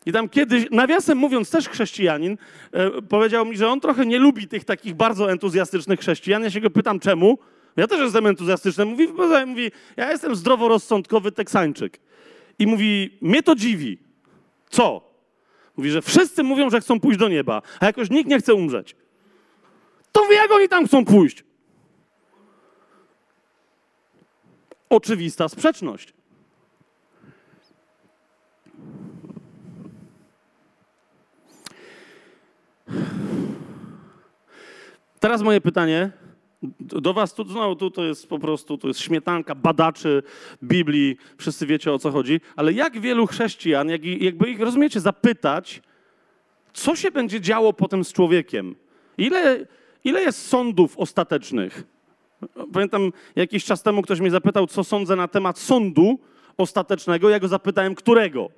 I tam kiedyś, nawiasem mówiąc, też chrześcijanin e, powiedział mi, że on trochę nie lubi tych takich bardzo entuzjastycznych chrześcijan. Ja się go pytam, czemu? Ja też jestem entuzjastyczny. Mówi, mówi ja jestem zdroworozsądkowy Teksańczyk. I mówi, mnie to dziwi. Co? Mówi, że wszyscy mówią, że chcą pójść do nieba, a jakoś nikt nie chce umrzeć. To wie, jak oni tam chcą pójść? Oczywista sprzeczność. Teraz moje pytanie do was, tu, no, tu to jest po prostu, to jest śmietanka badaczy Biblii, wszyscy wiecie o co chodzi, ale jak wielu chrześcijan, jak, jakby ich, rozumiecie, zapytać, co się będzie działo potem z człowiekiem? Ile, ile jest sądów ostatecznych? Pamiętam jakiś czas temu ktoś mnie zapytał, co sądzę na temat sądu ostatecznego. Ja go zapytałem, którego?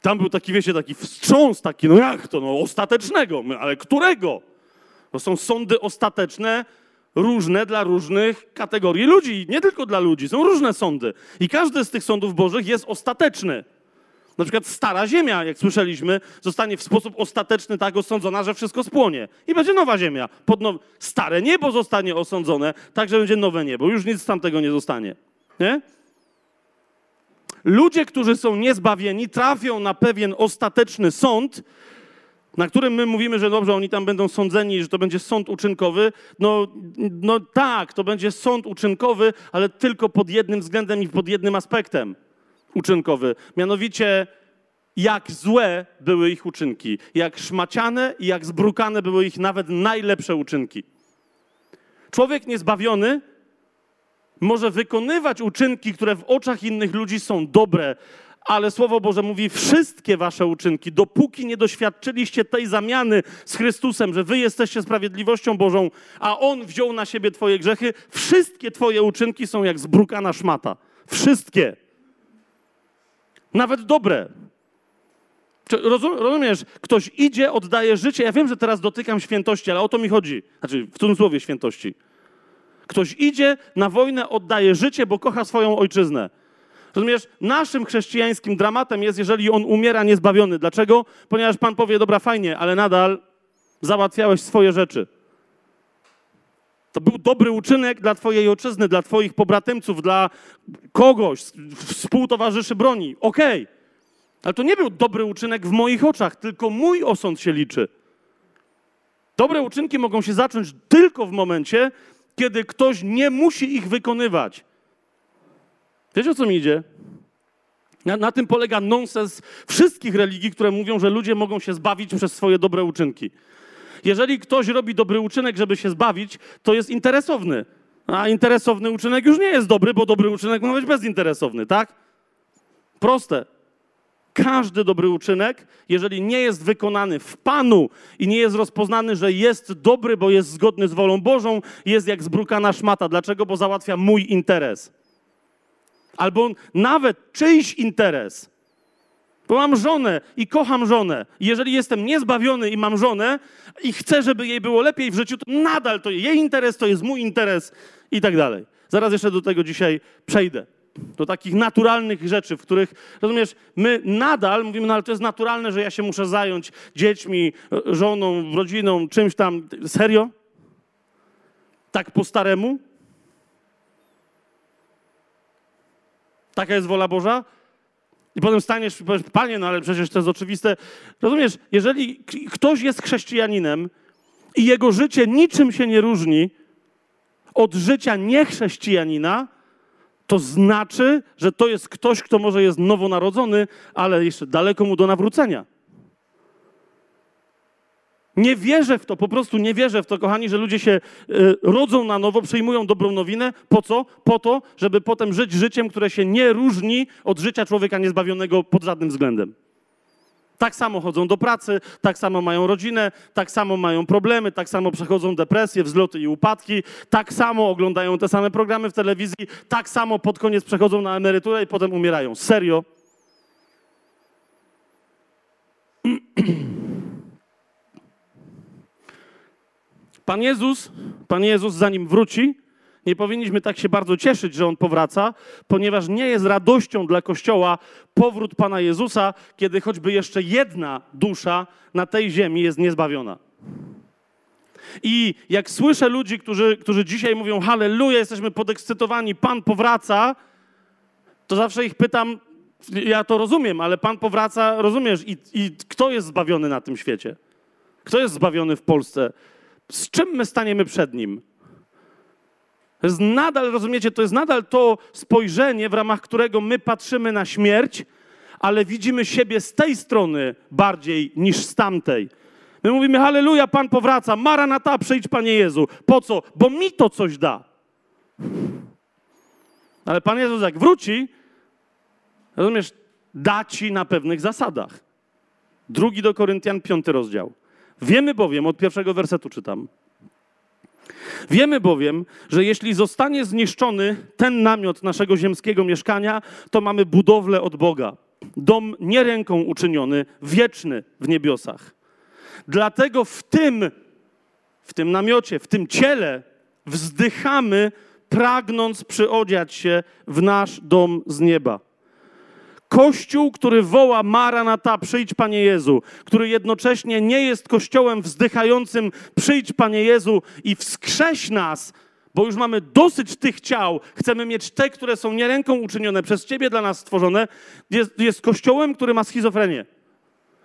Tam był taki, wiecie, taki wstrząs, taki, no jak to, no ostatecznego, ale którego? To są sądy ostateczne, różne dla różnych kategorii ludzi. Nie tylko dla ludzi, są różne sądy. I każdy z tych sądów bożych jest ostateczny. Na przykład stara ziemia, jak słyszeliśmy, zostanie w sposób ostateczny tak osądzona, że wszystko spłonie. I będzie nowa ziemia. Now... Stare niebo zostanie osądzone, tak że będzie nowe niebo. Już nic z tamtego nie zostanie. Nie? Ludzie, którzy są niezbawieni, trafią na pewien ostateczny sąd, na którym my mówimy, że dobrze, oni tam będą sądzeni, że to będzie sąd uczynkowy. No, no tak, to będzie sąd uczynkowy, ale tylko pod jednym względem i pod jednym aspektem uczynkowy. Mianowicie, jak złe były ich uczynki, jak szmaciane i jak zbrukane były ich nawet najlepsze uczynki. Człowiek niezbawiony może wykonywać uczynki, które w oczach innych ludzi są dobre, ale Słowo Boże mówi: wszystkie wasze uczynki, dopóki nie doświadczyliście tej zamiany z Chrystusem, że wy jesteście sprawiedliwością Bożą, a On wziął na siebie twoje grzechy, wszystkie twoje uczynki są jak zbrukana szmata. Wszystkie. Nawet dobre. Rozumiesz, ktoś idzie, oddaje życie. Ja wiem, że teraz dotykam świętości, ale o to mi chodzi. Znaczy, w cudzysłowie świętości. Ktoś idzie na wojnę, oddaje życie, bo kocha swoją ojczyznę. Rozumiesz, naszym chrześcijańskim dramatem jest, jeżeli on umiera niezbawiony. Dlaczego? Ponieważ Pan powie, dobra, fajnie, ale nadal załatwiałeś swoje rzeczy. To był dobry uczynek dla Twojej ojczyzny, dla Twoich pobratymców, dla kogoś, współtowarzyszy broni. Okej. Okay. Ale to nie był dobry uczynek w moich oczach, tylko mój osąd się liczy. Dobre uczynki mogą się zacząć tylko w momencie, kiedy ktoś nie musi ich wykonywać. Wiecie o co mi idzie? Na, na, tym polega nonsens wszystkich religii, które mówią, że ludzie mogą się zbawić przez swoje dobre uczynki. Jeżeli ktoś robi dobry uczynek, żeby się zbawić, to jest interesowny. A interesowny uczynek już nie jest dobry, bo dobry uczynek ma być bezinteresowny, tak? Proste. Każdy dobry uczynek, jeżeli nie jest wykonany w Panu i nie jest rozpoznany, że jest dobry, bo jest zgodny z wolą Bożą, jest jak zbrukana szmata. Dlaczego? Bo załatwia mój interes albo nawet czyjś interes. Bo mam żonę i kocham żonę. Jeżeli jestem niezbawiony i mam żonę i chcę, żeby jej było lepiej w życiu, to nadal to jej interes, to jest mój interes i tak dalej. Zaraz jeszcze do tego dzisiaj przejdę. Do takich naturalnych rzeczy, w których, rozumiesz, my nadal mówimy, no ale to jest naturalne, że ja się muszę zająć dziećmi, żoną, rodziną, czymś tam. Serio? Tak po staremu? Taka jest wola Boża? I potem staniesz i powiesz, panie, no ale przecież to jest oczywiste. Rozumiesz, jeżeli ktoś jest chrześcijaninem i jego życie niczym się nie różni od życia niechrześcijanina, to znaczy, że to jest ktoś, kto może jest nowonarodzony, ale jeszcze daleko mu do nawrócenia. Nie wierzę w to, po prostu nie wierzę w to, kochani, że ludzie się y, rodzą na nowo, przyjmują dobrą nowinę. Po co? Po to, żeby potem żyć życiem, które się nie różni od życia człowieka niezbawionego pod żadnym względem. Tak samo chodzą do pracy, tak samo mają rodzinę, tak samo mają problemy, tak samo przechodzą depresje, wzloty i upadki, tak samo oglądają te same programy w telewizji, tak samo pod koniec przechodzą na emeryturę i potem umierają. Serio? Pan Jezus, Pan Jezus zanim wróci, nie powinniśmy tak się bardzo cieszyć, że On powraca, ponieważ nie jest radością dla Kościoła powrót Pana Jezusa, kiedy choćby jeszcze jedna dusza na tej ziemi jest niezbawiona. I jak słyszę ludzi, którzy, którzy dzisiaj mówią halleluja, jesteśmy podekscytowani, Pan powraca, to zawsze ich pytam, ja to rozumiem, ale Pan powraca, rozumiesz, i, i kto jest zbawiony na tym świecie? Kto jest zbawiony w Polsce? Z czym my staniemy przed Nim? To jest nadal, rozumiecie, to jest nadal to spojrzenie, w ramach którego my patrzymy na śmierć, ale widzimy siebie z tej strony bardziej niż z tamtej. My mówimy, halleluja, Pan powraca, maranata, przyjdź Panie Jezu. Po co? Bo mi to coś da. Ale Pan Jezus jak wróci, rozumiesz, da ci na pewnych zasadach. Drugi do Koryntian, piąty rozdział. Wiemy bowiem, od pierwszego wersetu czytam, Wiemy bowiem, że jeśli zostanie zniszczony ten namiot naszego ziemskiego mieszkania, to mamy budowlę od Boga. Dom nie ręką uczyniony, wieczny w niebiosach. Dlatego w tym, w tym namiocie, w tym ciele wzdychamy, pragnąc przyodziać się w nasz dom z nieba. Kościół, który woła Maranata, przyjdź Panie Jezu, który jednocześnie nie jest kościołem wzdychającym, przyjdź Panie Jezu i wskrześ nas, bo już mamy dosyć tych ciał, chcemy mieć te, które są nie ręką uczynione, przez Ciebie dla nas stworzone, jest, jest kościołem, który ma schizofrenię.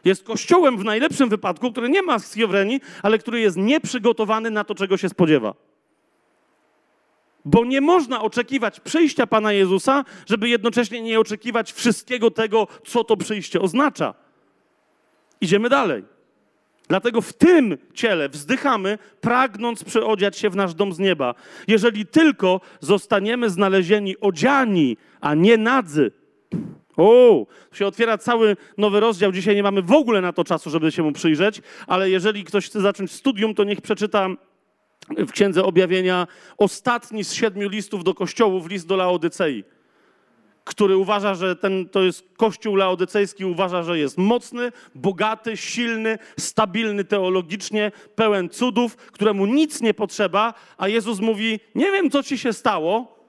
Jest kościołem w najlepszym wypadku, który nie ma schizofrenii, ale który jest nieprzygotowany na to, czego się spodziewa. Bo nie można oczekiwać przyjścia Pana Jezusa, żeby jednocześnie nie oczekiwać wszystkiego tego, co to przyjście oznacza. Idziemy dalej. Dlatego w tym ciele wzdychamy, pragnąc przyodziać się w nasz dom z nieba. Jeżeli tylko zostaniemy znalezieni odziani, a nie nadzy. O, się otwiera cały nowy rozdział. Dzisiaj nie mamy w ogóle na to czasu, żeby się mu przyjrzeć, ale jeżeli ktoś chce zacząć studium, to niech przeczyta w Księdze Objawienia ostatni z siedmiu listów do kościołów, list do Laodycei, który uważa, że ten, to jest kościół laodycejski, uważa, że jest mocny, bogaty, silny, stabilny teologicznie, pełen cudów, któremu nic nie potrzeba, a Jezus mówi, nie wiem, co ci się stało,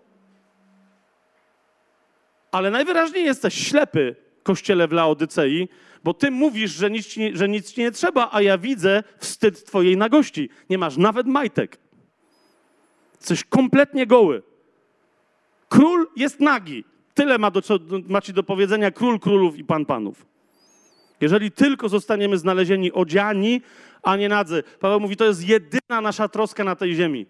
ale najwyraźniej jesteś ślepy, kościele w Laodycei, bo ty mówisz, że nic, ci, że nic ci nie trzeba, a ja widzę wstyd twojej nagości. Nie masz nawet majtek. Jesteś kompletnie goły. Król jest nagi. Tyle ma, do, ma ci do powiedzenia król królów i pan panów. Jeżeli tylko zostaniemy znalezieni odziani, a nie nadzy. Paweł mówi, to jest jedyna nasza troska na tej ziemi.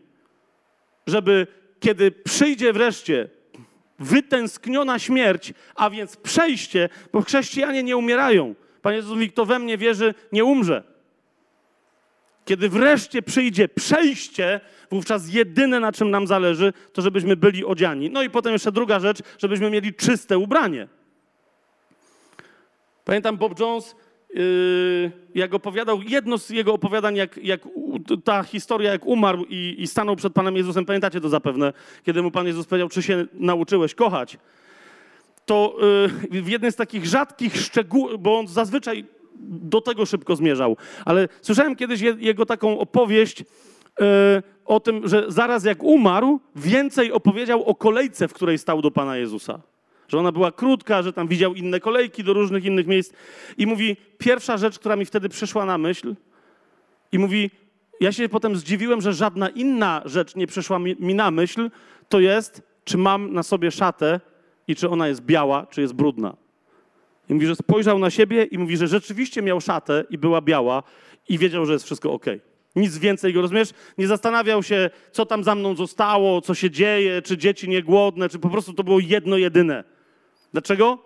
Żeby kiedy przyjdzie wreszcie wytęskniona śmierć, a więc przejście, bo chrześcijanie nie umierają. Pan Jezus mówi, kto we mnie wierzy, nie umrze. Kiedy wreszcie przyjdzie przejście, wówczas jedyne, na czym nam zależy, to żebyśmy byli odziani. No i potem jeszcze druga rzecz, żebyśmy mieli czyste ubranie. Pamiętam Bob Jones, jak opowiadał, jedno z jego opowiadań, jak, jak ta historia, jak umarł i, i stanął przed Panem Jezusem, pamiętacie to zapewne, kiedy mu Pan Jezus powiedział, czy się nauczyłeś kochać to y, w jednym z takich rzadkich szczegółów, bo on zazwyczaj do tego szybko zmierzał, ale słyszałem kiedyś jego taką opowieść y, o tym, że zaraz jak umarł, więcej opowiedział o kolejce, w której stał do Pana Jezusa. Że ona była krótka, że tam widział inne kolejki do różnych innych miejsc. I mówi, pierwsza rzecz, która mi wtedy przyszła na myśl, i mówi, ja się potem zdziwiłem, że żadna inna rzecz nie przyszła mi, na myśl, to jest, czy mam na sobie szatę, i czy ona jest biała, czy jest brudna. I mówi, że spojrzał na siebie i mówi, że rzeczywiście miał szatę i była biała i wiedział, że jest wszystko ok. Nic więcej go, rozumiesz? Nie zastanawiał się, co tam za mną zostało, co się dzieje, czy dzieci niegłodne, czy po prostu to było jedno, jedyne. Dlaczego?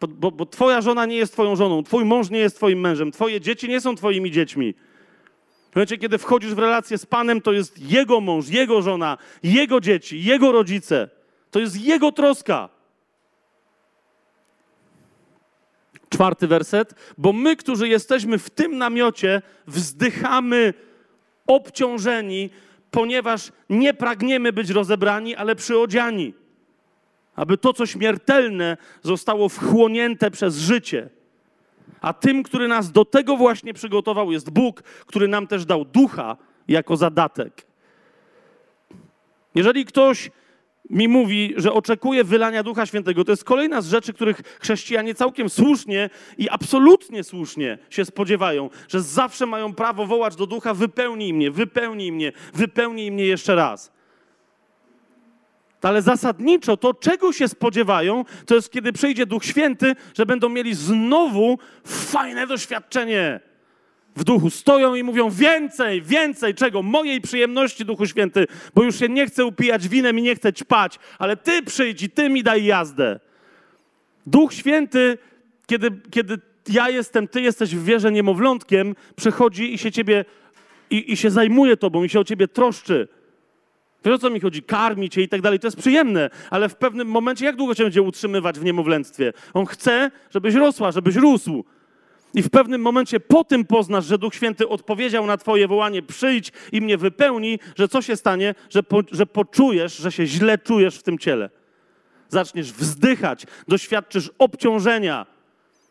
Bo, bo, bo twoja żona nie jest twoją żoną, twój mąż nie jest twoim mężem, twoje dzieci nie są twoimi dziećmi. W momencie, kiedy wchodzisz w relację z Panem, to jest Jego mąż, Jego żona, Jego dzieci, Jego rodzice. To jest Jego troska. Czwarty werset. Bo my, którzy jesteśmy w tym namiocie, wzdychamy obciążeni, ponieważ nie pragniemy być rozebrani, ale przyodziani. Aby to, co śmiertelne, zostało wchłonięte przez życie. A tym, który nas do tego właśnie przygotował, jest Bóg, który nam też dał ducha jako zadatek. Jeżeli ktoś mi mówi, że oczekuje wylania Ducha Świętego, to jest kolejna z rzeczy, których chrześcijanie całkiem słusznie i absolutnie słusznie się spodziewają, że zawsze mają prawo wołać do Ducha: wypełnij mnie, wypełnij mnie, wypełnij mnie jeszcze raz. Ale zasadniczo to, czego się spodziewają, to jest kiedy przyjdzie Duch Święty, że będą mieli znowu fajne doświadczenie. W duchu stoją i mówią więcej, więcej czego? Mojej przyjemności, Duchu Święty, bo już się nie chcę upijać winem i nie chcę ćpać, ale Ty przyjdź i Ty mi daj jazdę. Duch Święty, kiedy, kiedy ja jestem, Ty jesteś w wierze niemowlątkiem, przychodzi i się Ciebie, i, i się zajmuje Tobą, i się o Ciebie troszczy. Wiesz o co mi chodzi? Karmi cię i tak dalej. To jest przyjemne, ale w pewnym momencie jak długo cię będzie utrzymywać w niemowlęctwie? On chce, żebyś rosła, żebyś rósł. I w pewnym momencie po tym poznasz, że Duch Święty odpowiedział na Twoje wołanie, przyjdź i mnie wypełni, że co się stanie? Że, po, że poczujesz, że się źle czujesz w tym ciele. Zaczniesz wzdychać, doświadczysz obciążenia,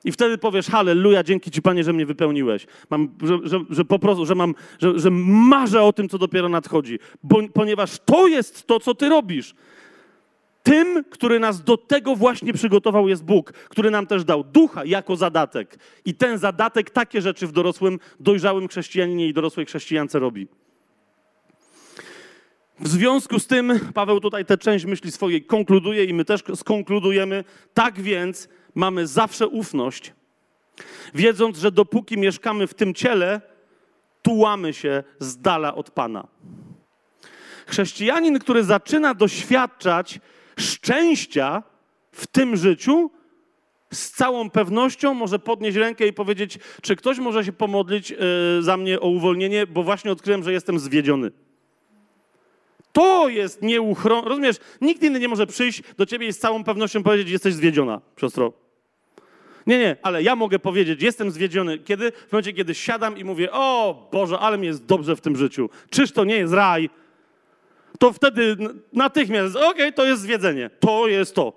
i wtedy powiesz, halleluja, dzięki Ci Panie, że mnie wypełniłeś. Mam, że, że, że po prostu, że, mam, że, że marzę o tym, co dopiero nadchodzi. Bo, ponieważ to jest to, co Ty robisz. Tym, który nas do tego właśnie przygotował, jest Bóg, który nam też dał ducha jako zadatek. I ten zadatek takie rzeczy w dorosłym, dojrzałym chrześcijaninie i dorosłej chrześcijance robi. W związku z tym, Paweł tutaj tę część myśli swojej konkluduje i my też skonkludujemy. Tak więc mamy zawsze ufność, wiedząc, że dopóki mieszkamy w tym ciele, tułamy się z dala od Pana. Chrześcijanin, który zaczyna doświadczać szczęścia w tym życiu, z całą pewnością może podnieść rękę i powiedzieć, czy ktoś może się pomodlić yy, za mnie o uwolnienie, bo właśnie odkryłem, że jestem zwiedziony. To jest nieuchronne. Rozumiesz, nikt inny nie może przyjść do ciebie i z całą pewnością powiedzieć, że jesteś zwiedziona, siostro. Nie, nie, ale ja mogę powiedzieć, jestem zwiedziony. Kiedy? W momencie, kiedy siadam i mówię, o Boże, ale mi jest dobrze w tym życiu. Czyż to nie jest raj? To wtedy natychmiast, okej, okay, to jest zwiedzenie. To jest to.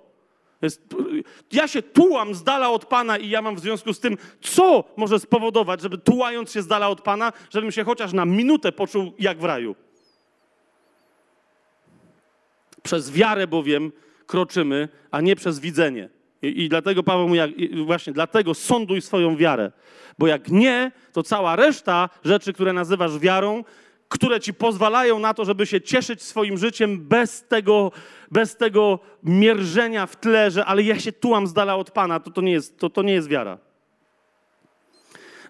Ja się tułam z dala od Pana i ja mam w związku z tym, co może spowodować, żeby tułając się z dala od Pana, żebym się chociaż na minutę poczuł jak w raju. Przez wiarę bowiem kroczymy, a nie przez widzenie. I, I, dlatego Paweł mówi, jak, właśnie dlatego sąduj swoją wiarę. Bo jak nie, to cała reszta rzeczy, które nazywasz wiarą, które ci pozwalają na to, żeby się cieszyć swoim życiem bez tego, bez tego mierzenia w tle, że ale ja się tułam z dala od Pana, to, to, nie jest, to, to nie jest wiara.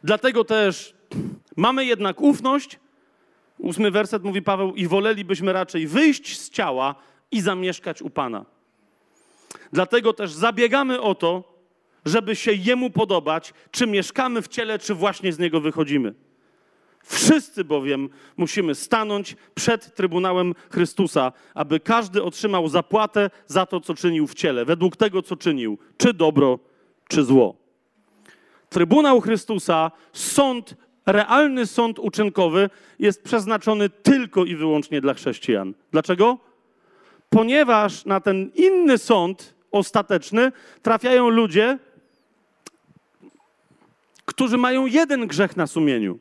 Dlatego też mamy jednak ufność. Ósmy werset mówi Paweł, i wolelibyśmy raczej wyjść z ciała i zamieszkać u Pana. Dlatego też zabiegamy o to, żeby się Jemu podobać, czy mieszkamy w ciele, czy właśnie z Niego wychodzimy. Wszyscy bowiem musimy stanąć przed Trybunałem Chrystusa, aby każdy otrzymał zapłatę za to, co czynił w ciele, według tego, co czynił, czy dobro, czy zło. Trybunał Chrystusa, sąd, realny sąd uczynkowy jest przeznaczony tylko i wyłącznie dla chrześcijan. Dlaczego? Ponieważ na ten inny sąd ostateczny trafiają ludzie, którzy mają jeden grzech na sumieniu.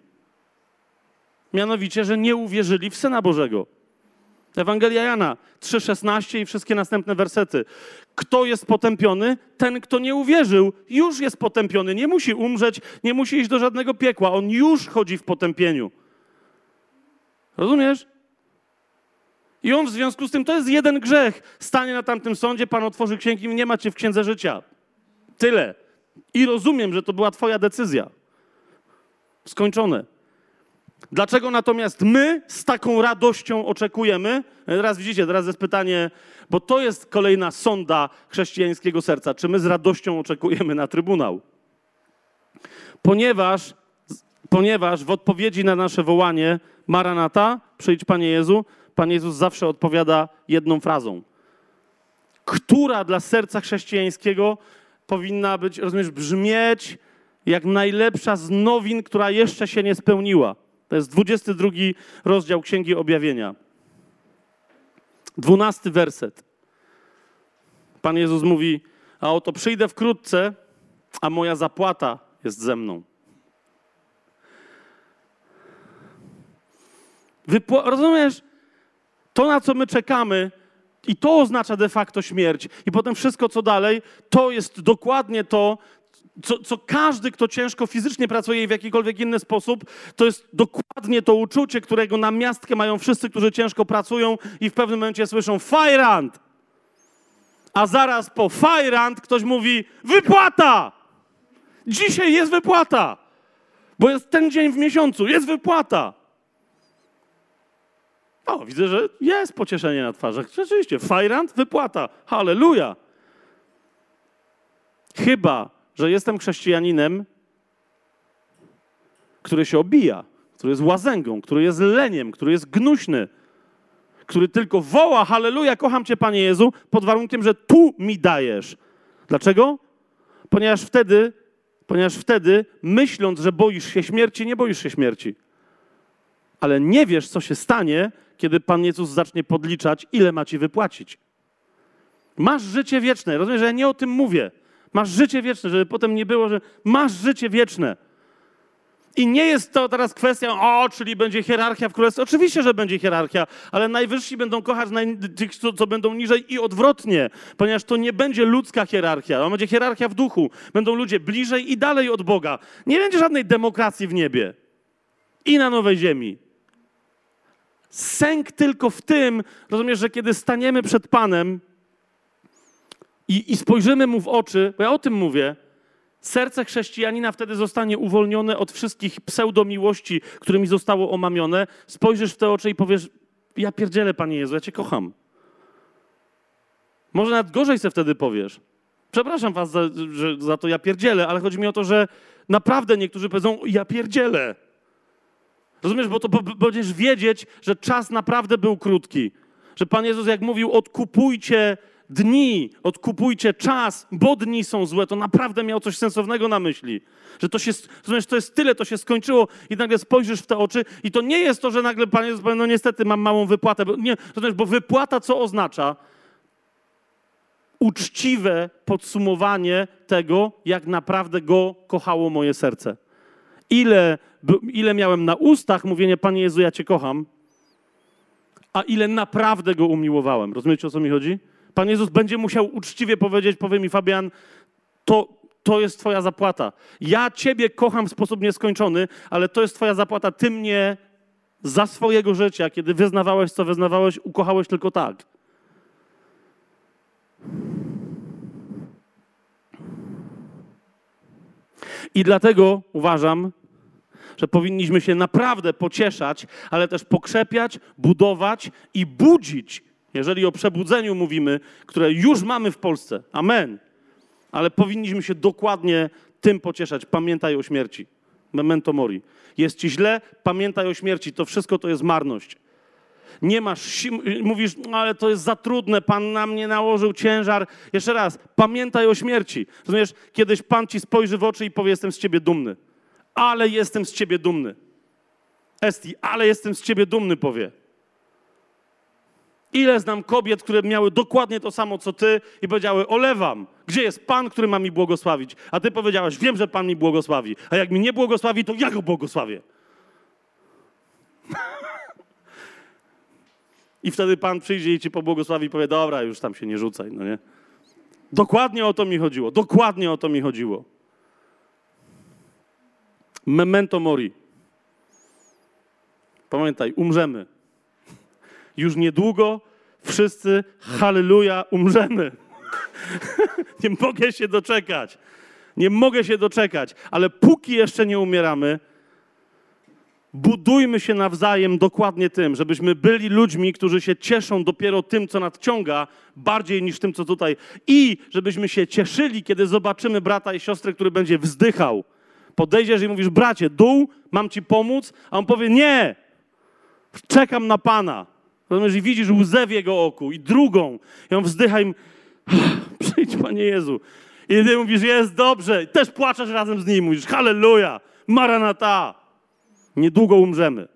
Mianowicie, że nie uwierzyli w Syna Bożego. Ewangelia Jana 3,16 i wszystkie następne wersety. Kto jest potępiony? Ten, kto nie uwierzył, już jest potępiony. Nie musi umrzeć, nie musi iść do żadnego piekła. On już chodzi w potępieniu. Rozumiesz? I on w związku z tym, to jest jeden grzech. Stanie na tamtym sądzie, Pan otworzy księgi nie ma cię w księdze życia. Tyle. I rozumiem, że to była Twoja decyzja. Skończone. Dlaczego natomiast my z taką radością oczekujemy? Teraz widzicie, teraz jest pytanie, bo to jest kolejna sonda chrześcijańskiego serca. Czy my z radością oczekujemy na trybunał? Ponieważ Ponieważ w odpowiedzi na nasze wołanie Maranata, przyjdź Panie Jezu, Pan Jezus zawsze odpowiada jedną frazą, która dla serca chrześcijańskiego powinna być, rozumiesz, brzmieć jak najlepsza z nowin, która jeszcze się nie spełniła. To jest 22 rozdział Księgi Objawienia. 12 werset. Pan Jezus mówi: A oto przyjdę wkrótce, a moja zapłata jest ze mną. Wypła- rozumiesz? To, na co my czekamy, i to oznacza de facto śmierć. I potem wszystko, co dalej, to jest dokładnie to, co, co, każdy, kto ciężko fizycznie pracuje w jakikolwiek inny sposób, to jest dokładnie to uczucie, którego na miastkę mają wszyscy, którzy ciężko pracują i w pewnym momencie słyszą fajrant. A zaraz po fajrant ktoś mówi wypłata! Dzisiaj jest wypłata! Bo jest ten dzień w miesiącu, jest wypłata! O, widzę, że jest pocieszenie na twarzach. Rzeczywiście, fajrant, wypłata. Halleluja! Chyba, że jestem chrześcijaninem, który się obija, który jest łazęgą, który jest leniem, który jest gnuśny, który tylko woła, halleluja, kocham Cię, Panie Jezu, pod warunkiem, że Tu mi dajesz. Dlaczego? Ponieważ wtedy, ponieważ wtedy, myśląc, że boisz się śmierci, nie boisz się śmierci. Ale nie wiesz, co się stanie, kiedy Pan Jezus zacznie podliczać, ile ma Ci wypłacić. Masz życie wieczne. Rozumiesz, że ja nie o tym mówię. Masz życie wieczne, żeby potem nie było, że masz życie wieczne. I nie jest to teraz kwestia, o, czyli będzie hierarchia w królestwie. Oczywiście, że będzie hierarchia, ale najwyżsi będą kochać tych, co, co będą niżej i odwrotnie, ponieważ to nie będzie ludzka hierarchia, to będzie hierarchia w duchu. Będą ludzie bliżej i dalej od Boga. Nie będzie żadnej demokracji w niebie i na nowej ziemi. Sęk tylko w tym, rozumiesz, że kiedy staniemy przed Panem, i, i spojrzymy mu w oczy, bo ja o tym mówię, serce chrześcijanina wtedy zostanie uwolnione od wszystkich pseudomiłości, którymi zostało omamione. Spojrzysz w te oczy i powiesz, ja pierdzielę, Panie Jezu, ja Cię kocham. Może nawet gorzej se wtedy powiesz. Przepraszam was za, że, za to ja pierdzielę, ale chodzi mi o to, że naprawdę niektórzy powiedzą, ja pierdzielę. Rozumiesz, bo to będziesz wiedzieć, że czas naprawdę był krótki. Że Pan Jezus, jak mówił, odkupujcie dni, odkupujcie czas, bo dni są złe, to naprawdę miał coś sensownego na myśli. Że to się, rozumiesz, to jest tyle, to się skończyło i nagle spojrzysz w te oczy i to nie jest to, że nagle Pan Jezus powie, no niestety mam małą wypłatę, bo, nie, rozumiesz, bo wypłata co oznacza? Uczciwe podsumowanie tego, jak naprawdę Go kochało moje serce. Ile, ile miałem na ustach mówienie, Panie Jezu, ja Cię kocham, a ile naprawdę Go umiłowałem. Rozumiecie, o co mi chodzi? Pan Jezus będzie musiał uczciwie powiedzieć, powie mi Fabian, to, to jest Twoja zapłata. Ja Ciebie kocham w sposób nieskończony, ale to jest Twoja zapłata. Ty mnie za swojego życia, kiedy wyznawałeś, co wyznawałeś, ukochałeś tylko tak. I dlatego uważam, że powinniśmy się naprawdę pocieszać, ale też pokrzepiać, budować i budzić jeżeli o przebudzeniu mówimy, które już mamy w Polsce, amen, ale powinniśmy się dokładnie tym pocieszać. Pamiętaj o śmierci. Memento mori. Jest ci źle, pamiętaj o śmierci. To wszystko to jest marność. Nie masz, mówisz, no ale to jest za trudne, Pan na mnie nałożył ciężar. Jeszcze raz, pamiętaj o śmierci. Rozumiesz, kiedyś Pan ci spojrzy w oczy i powie, jestem z ciebie dumny. Ale jestem z ciebie dumny. Esti, ale jestem z ciebie dumny, powie. Ile znam kobiet, które miały dokładnie to samo co ty i powiedziały: Olewam, gdzie jest Pan, który ma mi błogosławić? A ty powiedziałaś: Wiem, że Pan mi błogosławi, a jak mi nie błogosławi, to ja go błogosławię. I wtedy Pan przyjdzie i ci pobłogosławi i powie: Dobra, już tam się nie rzucaj, no nie? Dokładnie o to mi chodziło, dokładnie o to mi chodziło. Memento mori. Pamiętaj, umrzemy już niedługo wszyscy, halleluja, umrzemy. nie mogę się doczekać. Nie mogę się doczekać, ale póki jeszcze nie umieramy, budujmy się nawzajem dokładnie tym, żebyśmy byli ludźmi, którzy się cieszą dopiero tym, co nadciąga, bardziej niż tym, co tutaj. I żebyśmy się cieszyli, kiedy zobaczymy brata i siostrę, który będzie wzdychał, Podejdziesz i mówisz, bracie, dół, mam ci pomóc, a on powie, nie, czekam na Pana. Rozumiesz, i widzisz łzę w jego oku i drugą. I on wzdycha im, przyjdź Panie Jezu. I ty mówisz, jest dobrze. I też płaczesz razem z nim, mówisz, halleluja, maranata. Niedługo umrzemy.